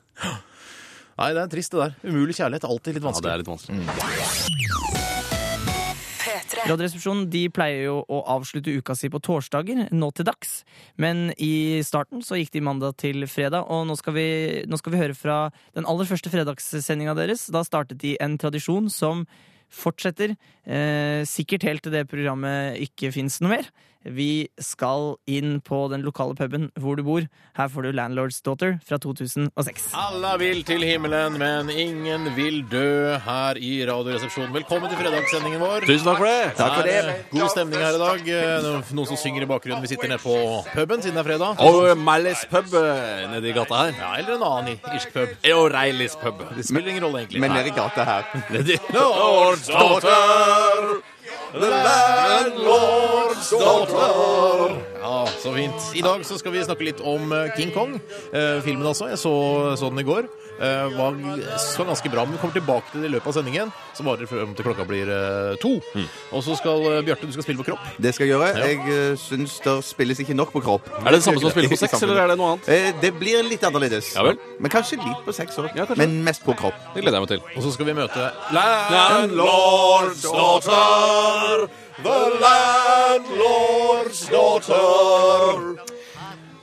Nei, det er trist, det der. Umulig kjærlighet. Alltid litt vanskelig. Ja, det er litt vanskelig. P3. Radioresepsjonen de pleier jo å avslutte uka si på torsdager, nå til dags. Men i starten så gikk de mandag til fredag, og nå skal vi, nå skal vi høre fra den aller første fredagssendinga deres. Da startet de en tradisjon som fortsetter, eh, sikkert helt til det programmet ikke fins noe mer. Vi skal inn på den lokale puben hvor du bor. Her får du Landlord's Daughter fra 2006. Alle vil til himmelen, men ingen vil dø her i Radioresepsjonen. Velkommen til fredagssendingen vår. Tusen takk for det. Takk for det. Det er God stemning her i dag. Eh, Noen som synger i bakgrunnen. Vi sitter nede på puben siden det er fredag. Og Mallis pub nede nedi gata her. Ja, eller en annen i- irsk pub. Og Reilis pub. Det spiller ingen rolle, egentlig. Men nede i gata her. Nedi Lord's daughter, the landlord's daughter. Så fint. I dag så skal vi snakke litt om eh, King Kong. Eh, filmen altså. Jeg så, så den i går. Eh, var så ganske bra. Men vi kommer tilbake til det i løpet av sendingen. Så varer det frem til klokka blir eh, to. Og så skal eh, Bjarte, du skal spille på kropp. Det skal jeg gjøre. Ja. Jeg uh, syns det spilles ikke nok på kropp. Er det det samme som å spille på sex, eller er det noe annet? Eh, Det blir litt annerledes. Ja vel. Men kanskje litt på sex òg. Ja, kanskje. Men mest på kropp. Det gleder jeg meg til. Og så skal vi møte Landlord's daughter, the landlord's daughter.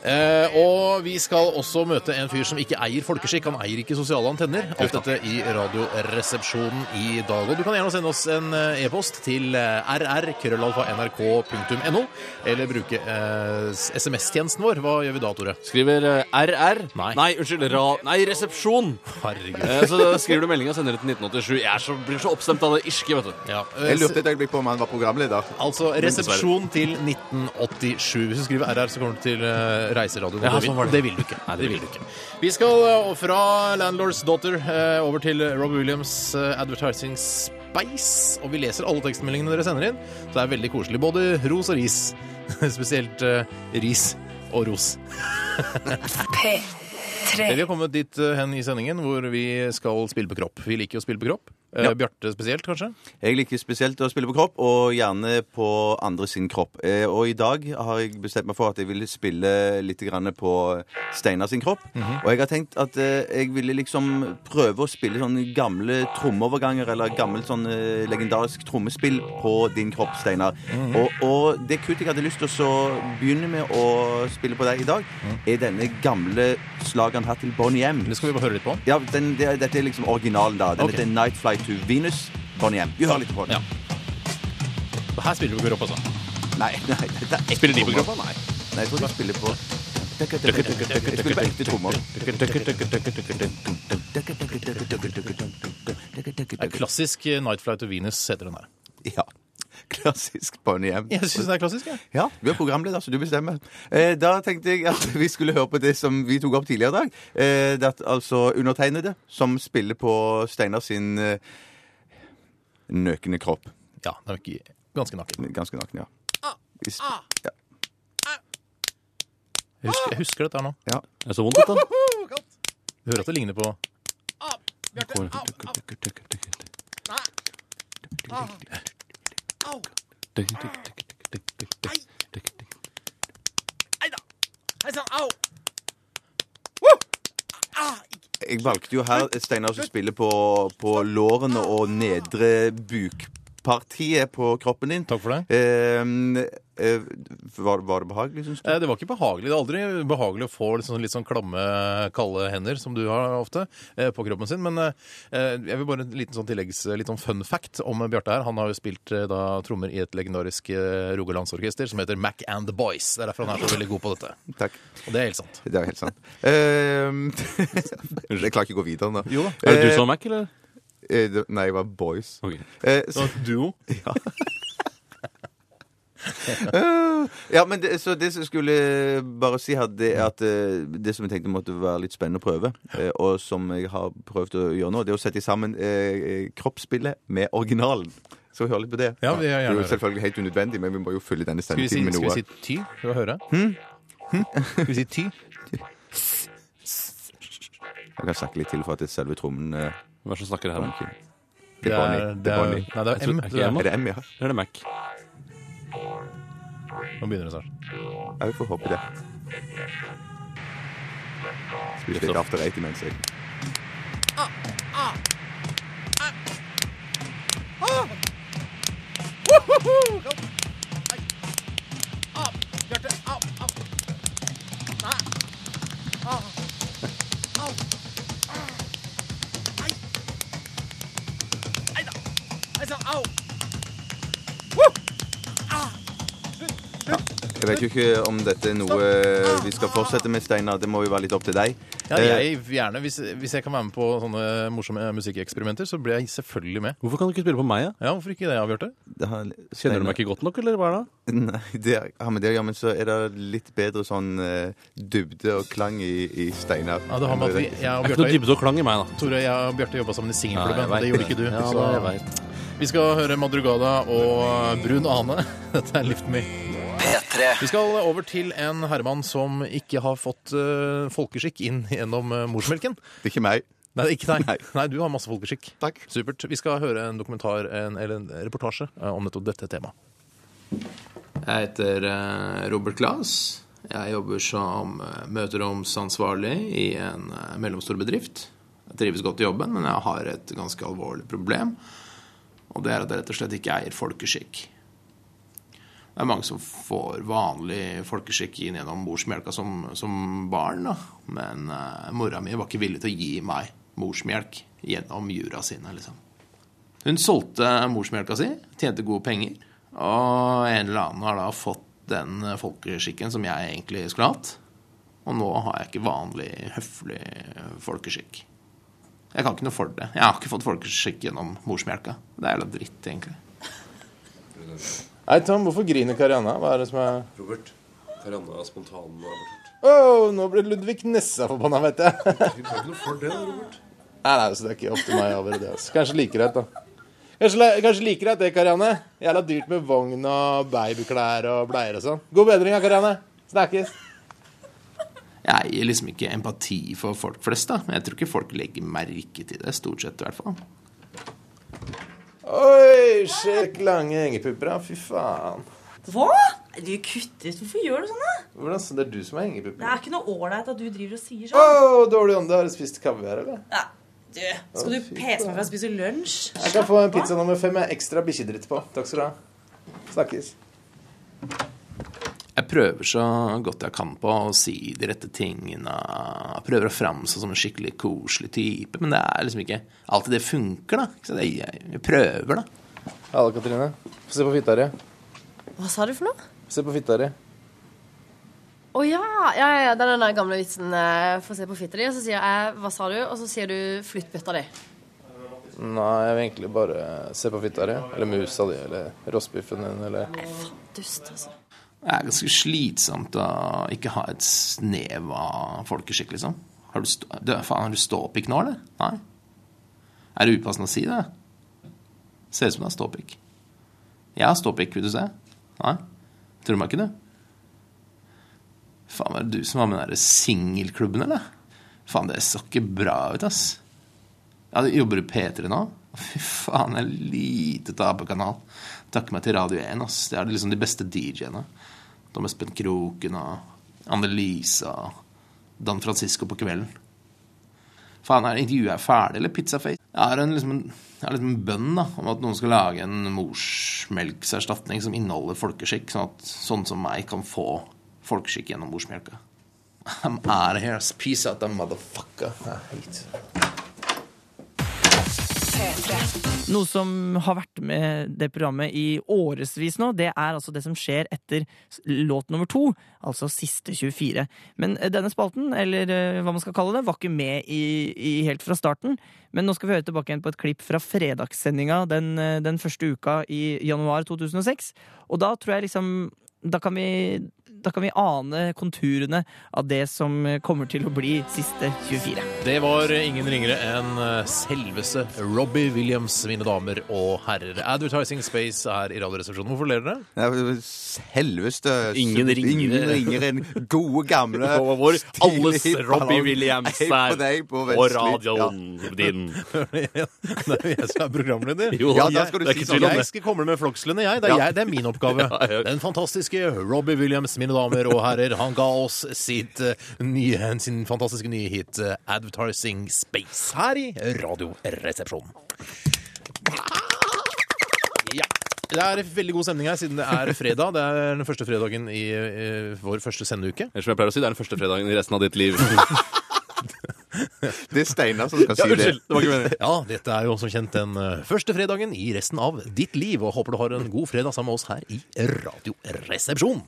Eh, og vi skal også møte en fyr som ikke eier folkeskikk. Han eier ikke sosiale antenner. Alt dette i Radioresepsjonen i dag. Og du kan gjerne sende oss en eh, e-post til rr.nrk.no, rr.krøllalfa.nrk.no, eller bruke eh, SMS-tjenesten vår. Hva gjør vi da, Tore? Skriver eh, RR. Nei. unnskyld. Ra nei, resepsjon. Herregud. Eh, Så skriver du melding og sender det til 1987. Jeg er så, blir så oppstemt av det irske, vet du. Ja, Jeg lurte et øyeblikk på om han var programleder. Altså resepsjon til 1987. Hvis du skriver RR, så kommer du til Reiseradioen. Ja, sånn det. det vil du ikke. det vil du ikke. Vi skal eh, fra Landlord's Daughter eh, over til Rob Williams eh, Advertising Spice. Og vi leser alle tekstmeldingene dere sender inn. Så det er veldig koselig. Både ros og ris. Spesielt ris og ros. P3. Vi har kommet dit hen i sendingen hvor vi skal spille på kropp. Vi liker å spille på kropp. Eh, Bjarte spesielt, kanskje? Jeg liker spesielt å spille på kropp, og gjerne på andre sin kropp. Eh, Og i dag har jeg bestemt meg for at jeg ville spille litt på Steinar sin kropp. Og jeg har tenkt at eh, jeg ville liksom prøve å spille sånne gamle trommeoverganger, eller gammelt sånn legendarisk trommespill på din kropp, Steinar. og, og det kuttet jeg hadde lyst til å begynne med å spille på deg i dag, er denne gamle slageren her til Bonnie M. Det skal vi bare høre litt på. Ja, den, det, Dette er liksom originalen, da. Den okay. heter Night Flight to Venus. Bonnie M. Vi hører litt på den. Ja. Her spiller du på kropp, altså. Nei, nei, dette er ekte Spiller de på trommer. Nei. Nei, jeg tror de spiller på Jeg spiller på ekte trommer. Det er klassisk eh, Night Flight to Venus heter den her. Ja. Klassisk på en hjem Jeg syns det er klassisk, jeg. Ja, du er programleder, så du bestemmer. Eh, da tenkte jeg at vi skulle høre på det som vi tok opp tidligere i dag. Eh, det at altså undertegnede som spiller på Steinar sin eh, nøkne kropp. Ja, den er ikke ganske naken. Ganske naken, ja. Hvis, ja. Jeg husker, jeg husker dette her nå. ja. Det er så vondt, dette. Du hører at det ligner på Jeg valgte jo her Steinar som spiller på, på lårene og nedre bukpartiet på kroppen din. Takk for det. Eh, var, var det behagelig, syns du? Eh, Det var ikke behagelig. Det er aldri behagelig å få litt sånn, litt sånn klamme, kalde hender, som du har ofte, eh, på kroppen sin. Men eh, jeg vil bare en liten sånn tilleggs, litt sånn fun fact om Bjarte her. Han har jo spilt eh, da trommer i et legendarisk eh, rogalandsorkester som heter Mac and the Boys. Det er derfor han er så veldig god på dette. Takk. Og det er helt sant. Det er helt sant. Eh, jeg klarer ikke å gå videre nå. Jo da. Er det du Eh, som er Mac, eller? eh, Nei, jeg var boys. Okay. Eh, så, Duo. ja, men det, så det som jeg skulle bare si her, det er at eh, det som jeg tenkte måtte være litt spennende å prøve, eh, og som jeg har prøvd å gjøre nå, det er å sette sammen eh, kroppsspillet med originalen. Så hør litt på det. Ja, vi gjør det er jo det. selvfølgelig helt unødvendig, men vi må jo fylle denne Skal vi si, sendetiden med skal noe. vi si ty? Skal vi høre? Skal vi si ty? Jeg kan snakke litt til for at det er selve trommen eh, Hvem er det som snakker her? Det Det er Bonnie. er, Det det er er, Bonnie. nei, det er M. Er ikke Det er M, Er det M, ja? Eller er det Mac? Nå begynner det snart. Ja, vi får håpe det. Spiser litt sånn. after eight imens, jeg. Ah, ah. Ah. Woohoo! Au, Bjarte. Au, au. Nei. Au. Au. Nei da. Nei sann, au. Jeg vet jo ikke om dette er noe vi skal fortsette med, Steinar. Det må jo være litt opp til deg. Ja, Eh, jeg gjerne, hvis, hvis jeg kan være med på sånne morsomme musikkeksperimenter, så blir jeg selvfølgelig med. Hvorfor kan du ikke spille på meg? Ja? Ja, Hvorfor ikke det, Bjarte? det har- Kjenner du meg ikke godt nok, eller hva er det? Nei, det har med det å gjøre, men så er det litt bedre sånn uh, dybde og klang i, i Steinar. Ja, det har med at vi, jeg og Bjarte, er ikke noe dybde og klang i meg, da. Tore, jeg og Bjarte jobba sammen i singelklubben. Ja, det gjorde ikke du. Ja, så jeg vet. vi skal høre Madrugada og Brun Ane. Dette er Lift Me. P3. Vi skal over til en herremann som ikke har fått eh, folkeskikk inn gjennom eh, morsmelken. Det er ikke meg. Nei, ikke deg. Nei. Nei, du har masse folkeskikk. Takk. Supert. Vi skal høre en dokumentar en, eller en reportasje eh, om nettopp dette temaet. Jeg heter eh, Robert Glass. Jeg jobber som eh, møteromsansvarlig i en eh, mellomstor bedrift. Jeg trives godt i jobben, men jeg har et ganske alvorlig problem. Og det er at jeg rett og slett ikke eier folkeskikk. Det er mange som får vanlig folkeskikk inn gjennom morsmelka som, som barn, da. Men uh, mora mi var ikke villig til å gi meg morsmelk gjennom jura sine, liksom. Hun solgte morsmelka si, tjente gode penger, og en eller annen har da fått den folkeskikken som jeg egentlig skulle hatt. Og nå har jeg ikke vanlig, høflig folkeskikk. Jeg kan ikke noe for det. Jeg har ikke fått folkeskikk gjennom morsmelka. Det er jævla dritt, egentlig. Nei, Tom, hvorfor griner Karianna? Hva er det som er Robert, Karianna er spontan og abortert. Nå ble Ludvig Nessa forbanna, vet jeg. Du tar ikke noe for det, Robert. Nei, nei, så det er ikke opp til meg å avgjøre det. Altså. Kanskje like greit, da. Kanskje, kanskje like greit det, Karianne. Jævla dyrt med vogn og babyklær og bleier og sånn. God bedring, da, Karianne. Snakkes. Jeg gir liksom ikke empati for folk flest, da. Men jeg tror ikke folk legger merke til det, stort sett i hvert fall. Oi, sjekk lange hengepupper. Fy faen. Hva? Du kutter ut. Hvorfor gjør du sånn? da? Hvordan, så det er du som har Det er ikke noe ålreit at du driver og sier Å, sånn. dårlig ånde. Har du spist kaviar, eller? Ja, du, skal du pese meg for å spise lunsj? Jeg kan få en pizza nummer fem med ekstra bikkjedritt på. Takk skal du ha. Snakkes. Jeg prøver så godt jeg kan på å si de rette tingene. Jeg prøver å framstå som en skikkelig koselig type, men det er liksom ikke alltid det funker, da. Jeg, jeg, prøver, da. Halla, Katrine. Få se på fitta di. Hva sa du for noe? Se på fitta di. Å ja, ja, ja, det er den der gamle vitsen eh, Få se på fitta di, og så sier jeg 'hva sa du', og så sier du 'flytt bøtta di'. Nei, jeg vil egentlig bare se på fitta di. Eller musa di, eller rostbiffen din, eller Nei, Dust, altså. Det er ganske slitsomt å ikke ha et snev av folkeskikk, liksom. Har du, stå, du, faen, har du ståpikk nå, eller? Nei? Er det upassende å si det? Ser ut som du har ståpikk. Jeg har ståpikk, vil du se? Nei? Tror du meg ikke, du? Faen, var det du som var med den der singelklubben, eller? Faen, det så ikke bra ut, ass. Ja, jobber du P3 nå? Fy faen, en lite taperkanal. Takker meg til Radio 1, ass. Det er liksom de beste DJ-ene. Dom Espen Kroken og Annelise og Dan Francisco på kvelden. Faen, er intervjuet er ferdig, eller Pizzaface? Jeg har en, liksom, en, liksom en bønn da, om at noen skal lage en morsmelkserstatning som inneholder folkeskikk, sånn at sånne som meg kan få folkeskikk gjennom morsmelka. I'm out of here. Peace out, motherfucker. Ja, hit. Noe som har vært med det programmet i årevis nå, det er altså det som skjer etter låt nummer to, altså siste 24. Men eh, denne spalten, eller eh, hva man skal kalle det, var ikke med i, i helt fra starten. Men nå skal vi høre tilbake igjen på et klipp fra fredagssendinga den, eh, den første uka i januar 2006. Og da tror jeg liksom Da kan vi, da kan vi ane konturene av det som kommer til å bli siste 24. Det var ingen ringere enn eh, selveste Robbie Williams, mine damer og herrer. Advertising Space er i Radioresepsjonen. Hvorfor ler dere? Ja, Selveste Ingen ringere. Ingen ringere enn gode, gamle vår alles Robbie Williams er på deg på radioen din. det er jeg som er programleder. Jo, Ja, da skal du jeg, si sånn. Jeg skal komme med flokslene, jeg. Det er, Ja. jeg. det er min oppgave. Ja, ja. Den fantastiske Robbie Williams, mine damer og herrer, han ga oss sitt, eh, nye, sin fantastiske nye hit eh, Advertising Space her i Radioresepsjonen. Ja. Det er veldig god stemning her, siden det er fredag. Det er den første fredagen i i vår første sendeuke. Eller som jeg pleier å si, det er den første fredagen i resten av ditt liv. Det er Steinar som skal si det. Ja, dette er jo som kjent den eh, første fredagen i resten av ditt liv, og håper du har en god fredag sammen med oss her i Radioresepsjonen.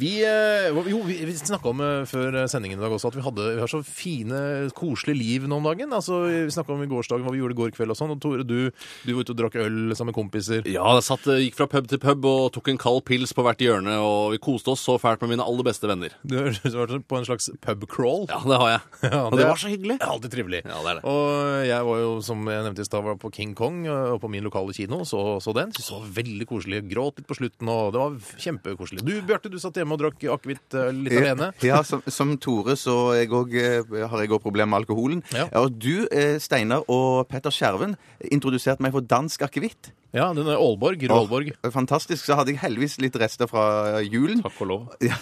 Vi, eh, jo, vi, vi snakka om eh, før sendingen i dag også at vi, hadde, vi har så fine, koselige liv nå om dagen. Altså, vi snakka om i gårsdagen hva vi gjorde i går kveld og sånn. Og Tore, du, du var ute og drakk øl sammen med kompiser. Ja, jeg satt, eh, gikk fra pub til pub og tok en kald pils på hvert hjørne, og vi koste oss så fælt med mine aller beste venner. Du har vært på en slags pubcrawl. Ja, det har jeg. Ja, Og det var så hyggelig. Ja, alltid trivelig. Ja, det er det. Og jeg var jo, som jeg nevnte i stad, på King Kong og på min lokale kino. Så, så den. Synes det var veldig koselig. Gråt litt på slutten, og det var kjempekoselig. Du, Bjarte, du satt hjemme og drakk akevitt litt litt alene. Ja, som, som Tore så jeg også, eh, har jeg òg problemer med alkoholen. Og du, eh, Steinar og Petter Skjerven introduserte meg for dansk akevitt. Ja, den er Aalborg. Rød Aalborg. Fantastisk. Så hadde jeg heldigvis litt rester fra julen. Takk og lov. Ja.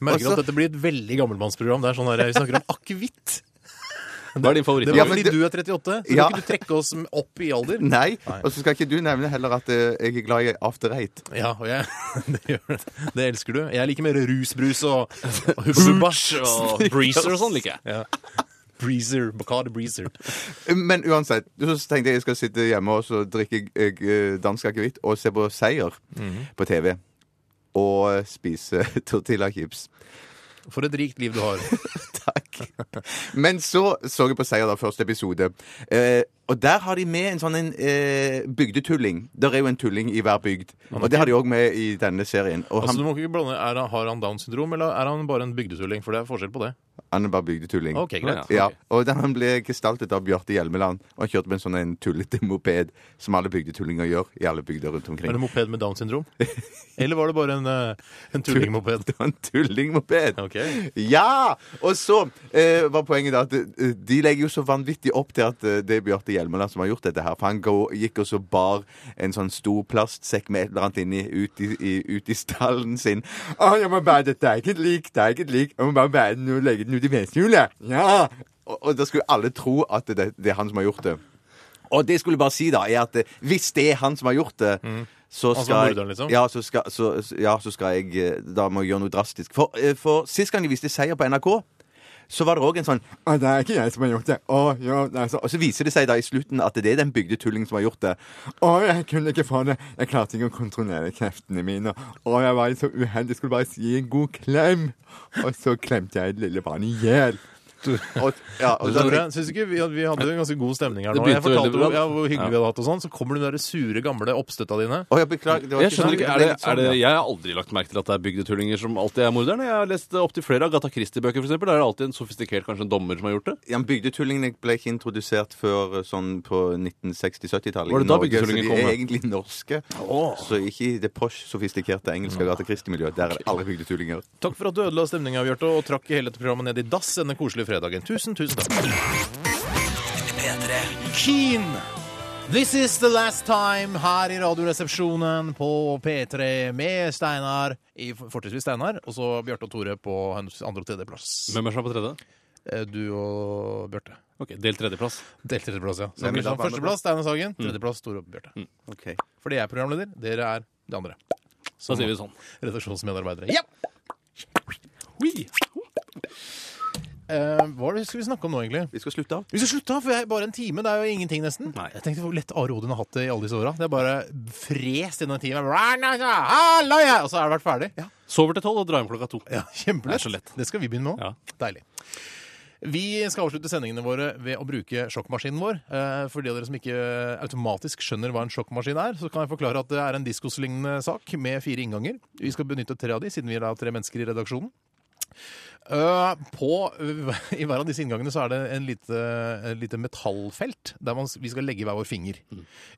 Merker Også, at dette blir et veldig gammelmannsprogram. Det er sånn her, Vi snakker om akevitt. Hva er din favoritt? Det var fordi du er 38, så Ja. kan ikke du trekke oss opp i alder. Nei. Og så skal ikke du nevne heller at eh, jeg er glad i after eight. Ja, og jeg, det, gjør, det. det elsker du. Jeg liker mer rusbrus og, og og breezer og sånn liker jeg. Ja. Breezer. Bacardi Breezer. Men uansett, så tenkte jeg jeg skal sitte hjemme og så drikke jeg, eh, dansk akevitt og se på Seier Mhm. på TV. Og spise spise tortillachips. For et rikt liv du har. Men så så jeg på Seier da, første episode. Eh, og der har de med en sånn en, eh, bygdetulling. Der er jo en tulling i hver bygd. Og det har de òg med i denne serien. Og Altså, han, du må ikke blande, er han, Har han Downs syndrom, eller er han bare en bygdetulling? For det er forskjell på det. han er bare bygdetulling. Ok, greit. Ja, og den han ble gestaltet av Bjarte Hjelmeland. Og han kjørte med en sånn en tullete moped, som alle bygdetullinger gjør i alle bygder rundt omkring. Er det moped med Downs syndrom? Eller var det bare en, eh, en tullingmoped? Det var en tullingmoped. Ok. Ja! Og så eh, var poenget da at eh, de legger jo så vanvittig opp til at eh, det er Bjarte Hjelmeland som har gjort dette her. For han gikk og så bar en sånn stor plastsekk med et eller annet inni ut i, i, ut i stallen sin. Å, jeg må bære dette er ikke et lik, det er ikke et lik. Jeg må bare bære den og legge den ut i vedshjulet. Ja! Og, og da skulle alle tro at det, det er han som har gjort det. Og det jeg skulle bare si, da, er at eh, hvis det er han som har gjort det så Altså skal, morderen, liksom? ja, så skal, så, ja, så skal jeg eh, Da må jeg gjøre noe drastisk. For, eh, for sist gang de viste seier på NRK, så var det òg en sånn Å, det er ikke jeg som har gjort det. Å, jo, det er så, og så viser det seg da i slutten at det er den bygdetullingen som har gjort det. Å, jeg kunne ikke få det. Jeg klarte ikke å kontrollere kreftene mine. Å, jeg var så uheldig. Skulle bare gi en god klem. Og så klemte jeg et lille barn i hjel. Og, ja, og Du, Tore, ikke vi, vi hadde en ganske god stemning her nå. Jeg fortalte hvor, ja, hvor hyggelig Ja. vi hadde hatt og sånn. Så kommer de der sure, gamle oppstøtta dine. Oh, jeg beklager. Det var Jeg ikke skjønner sånn. ikke, er det, sånn, er det. Jeg har aldri lagt merke til at det er bygdetullinger som alltid er morderne. Jeg har lest opptil flere Agatha Christie-bøker, f.eks. Der er det alltid en sofistikert kanskje en dommer som har gjort det. Ja, men Bygdetullingene ble ikke introdusert før eh, sånn på 1960-70-tallet. Var det da bygdetullingen Så de er egentlig norske. Så ikke i det posh, sofistikerte engelske Agatha Christie-miljøet. Der er det alle bygdetullinger. Takk for at du ødela stemninga, Bjarte, og trakk hele dette programmet ned i dass denne koselige fredagen. Tusen, tusen takk. P3. Keen! This is the last time her i Radioresepsjonen på P3 med Steinar, i fortrinnsvis Steinar, og så Bjarte og Tore på hennes andre- og tredjeplass. Hvem er som er på tredje? Eh, Du og Bjarte. Ok, Delt tredjeplass. Delt tredjeplass, ja. Så Hvem Førsteplass Steinar Sagen, tredjeplass Tore og Bjarte. Ok. Fordi jeg er programleder, dere er de andre. Så sier vi sånn. Redaksjonsmedarbeidere. Ja! Eh, hva er det skulle vi snakke om nå, egentlig? Vi skal slutte av. Vi skal slutte av, for jeg er bare en time. Det er jo ingenting, nesten. Nei. Jeg tenkte hvor lett Are Odin har hatt det i alle disse åra. Det er bare frest gjennom en time. Og så har det vært ferdig. Ja, Sover til tolv og drar hjem klokka to. Ja, Kjempelett. Det er så lett. Det skal vi begynne med òg. Ja. Deilig. Vi skal avslutte sendingene våre ved å bruke sjokkmaskinen vår. Eh, For de av dere som ikke automatisk skjønner hva en sjokkmaskin er, så kan jeg forklare at det er en diskoslignende sak med fire innganger. Vi skal benytte tre av de, siden vi er tre mennesker i redaksjonen. Eh, på, I hver av disse inngangene så er det en lite, et lite metallfelt der man, vi skal legge hver vår finger.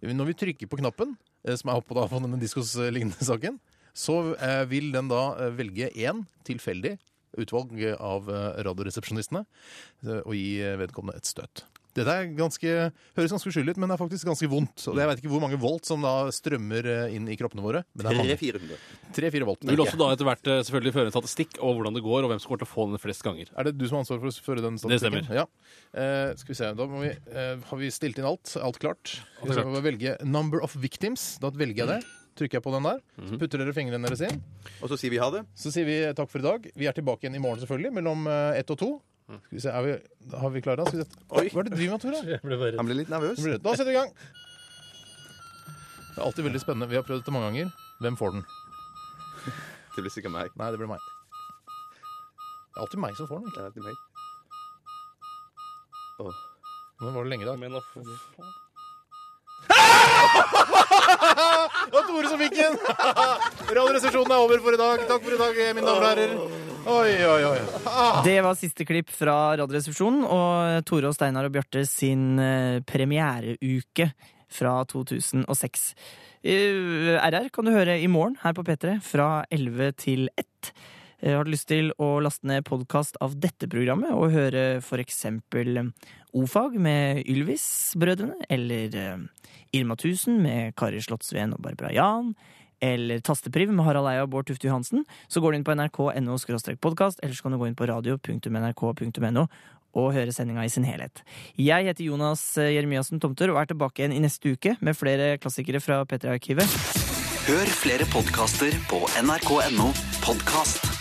Når vi trykker på knappen, uh, som er oppå da på denne diskoslignende saken, så eh, vil den da eh, velge én tilfeldig utvalg av eh, radioresepsjonistene eh, og gi eh, vedkommende et støt. Dette er ganske, høres ganske uskyldig ut, men det er faktisk ganske vondt. Og jeg vet ikke hvor mange volt som da strømmer eh, inn i kroppene våre. Men det er mange. 300-400. 3-4 volt. Du vil også da etter hvert eh, selvfølgelig føre en statistikk over hvordan det går, og hvem som kommer til å få den flest ganger. Er det du som har ansvar for å føre den statistikken? Det stemmer. Ja. Eh, skal vi se, da må vi, eh, har vi stilt inn alt. Alt klart. Alt er Vi skal velge 'number of victims'. Da velger jeg det. Trykker jeg på den der. Så putter dere fingrene deres inn. Og så sier vi ha det. Så sier vi takk for i dag. Vi er tilbake igjen i morgen selvfølgelig, mellom eh, ett og to. Skal vi se, er vi, Har vi klart det? Skal vi. Oi. Hva er det du driver med, Tore? Jeg ble bare Han ble litt nervøs. Blir- Da setter vi i gang. Det er alltid veldig spennende. Vi har prøvd dette mange ganger. Hvem får den? Det blir sikkert meg. Nei, det blir meg. Det er alltid meg som får den. Det er alltid meg. Åh. Men var det lenge i dag? Men, å, for faen. Det var Tore som fikk den! Radioresepsjonen er over for i dag. Takk for i dag, mine damer og herrer. Oi, oi, oi. Ah. Det var siste klipp fra Radioresepsjonen og Tore og Steinar og Bjarte sin eh, premiereuke fra 2006. Eh, RR kan du høre i morgen her på P3 fra 11 til 1. Eh, Har du lyst til å laste ned podkast av dette programmet og høre for eksempel O-fag med Ylvis-brødrene, eller Irma 1000 med Kari Slottsveen og Barbara Jan, eller Tastepriv med Harald Eia og Bård Tufte Johansen, så går du inn på nrk.no podkast, eller så kan du gå inn på radio.nrk.no og høre sendinga i sin helhet. Jeg heter Jonas eh, Jeremiassen Tomter og er tilbake igjen i neste uke med flere klassikere fra P3-arkivet. Hør flere podkaster på nrk.no podkast.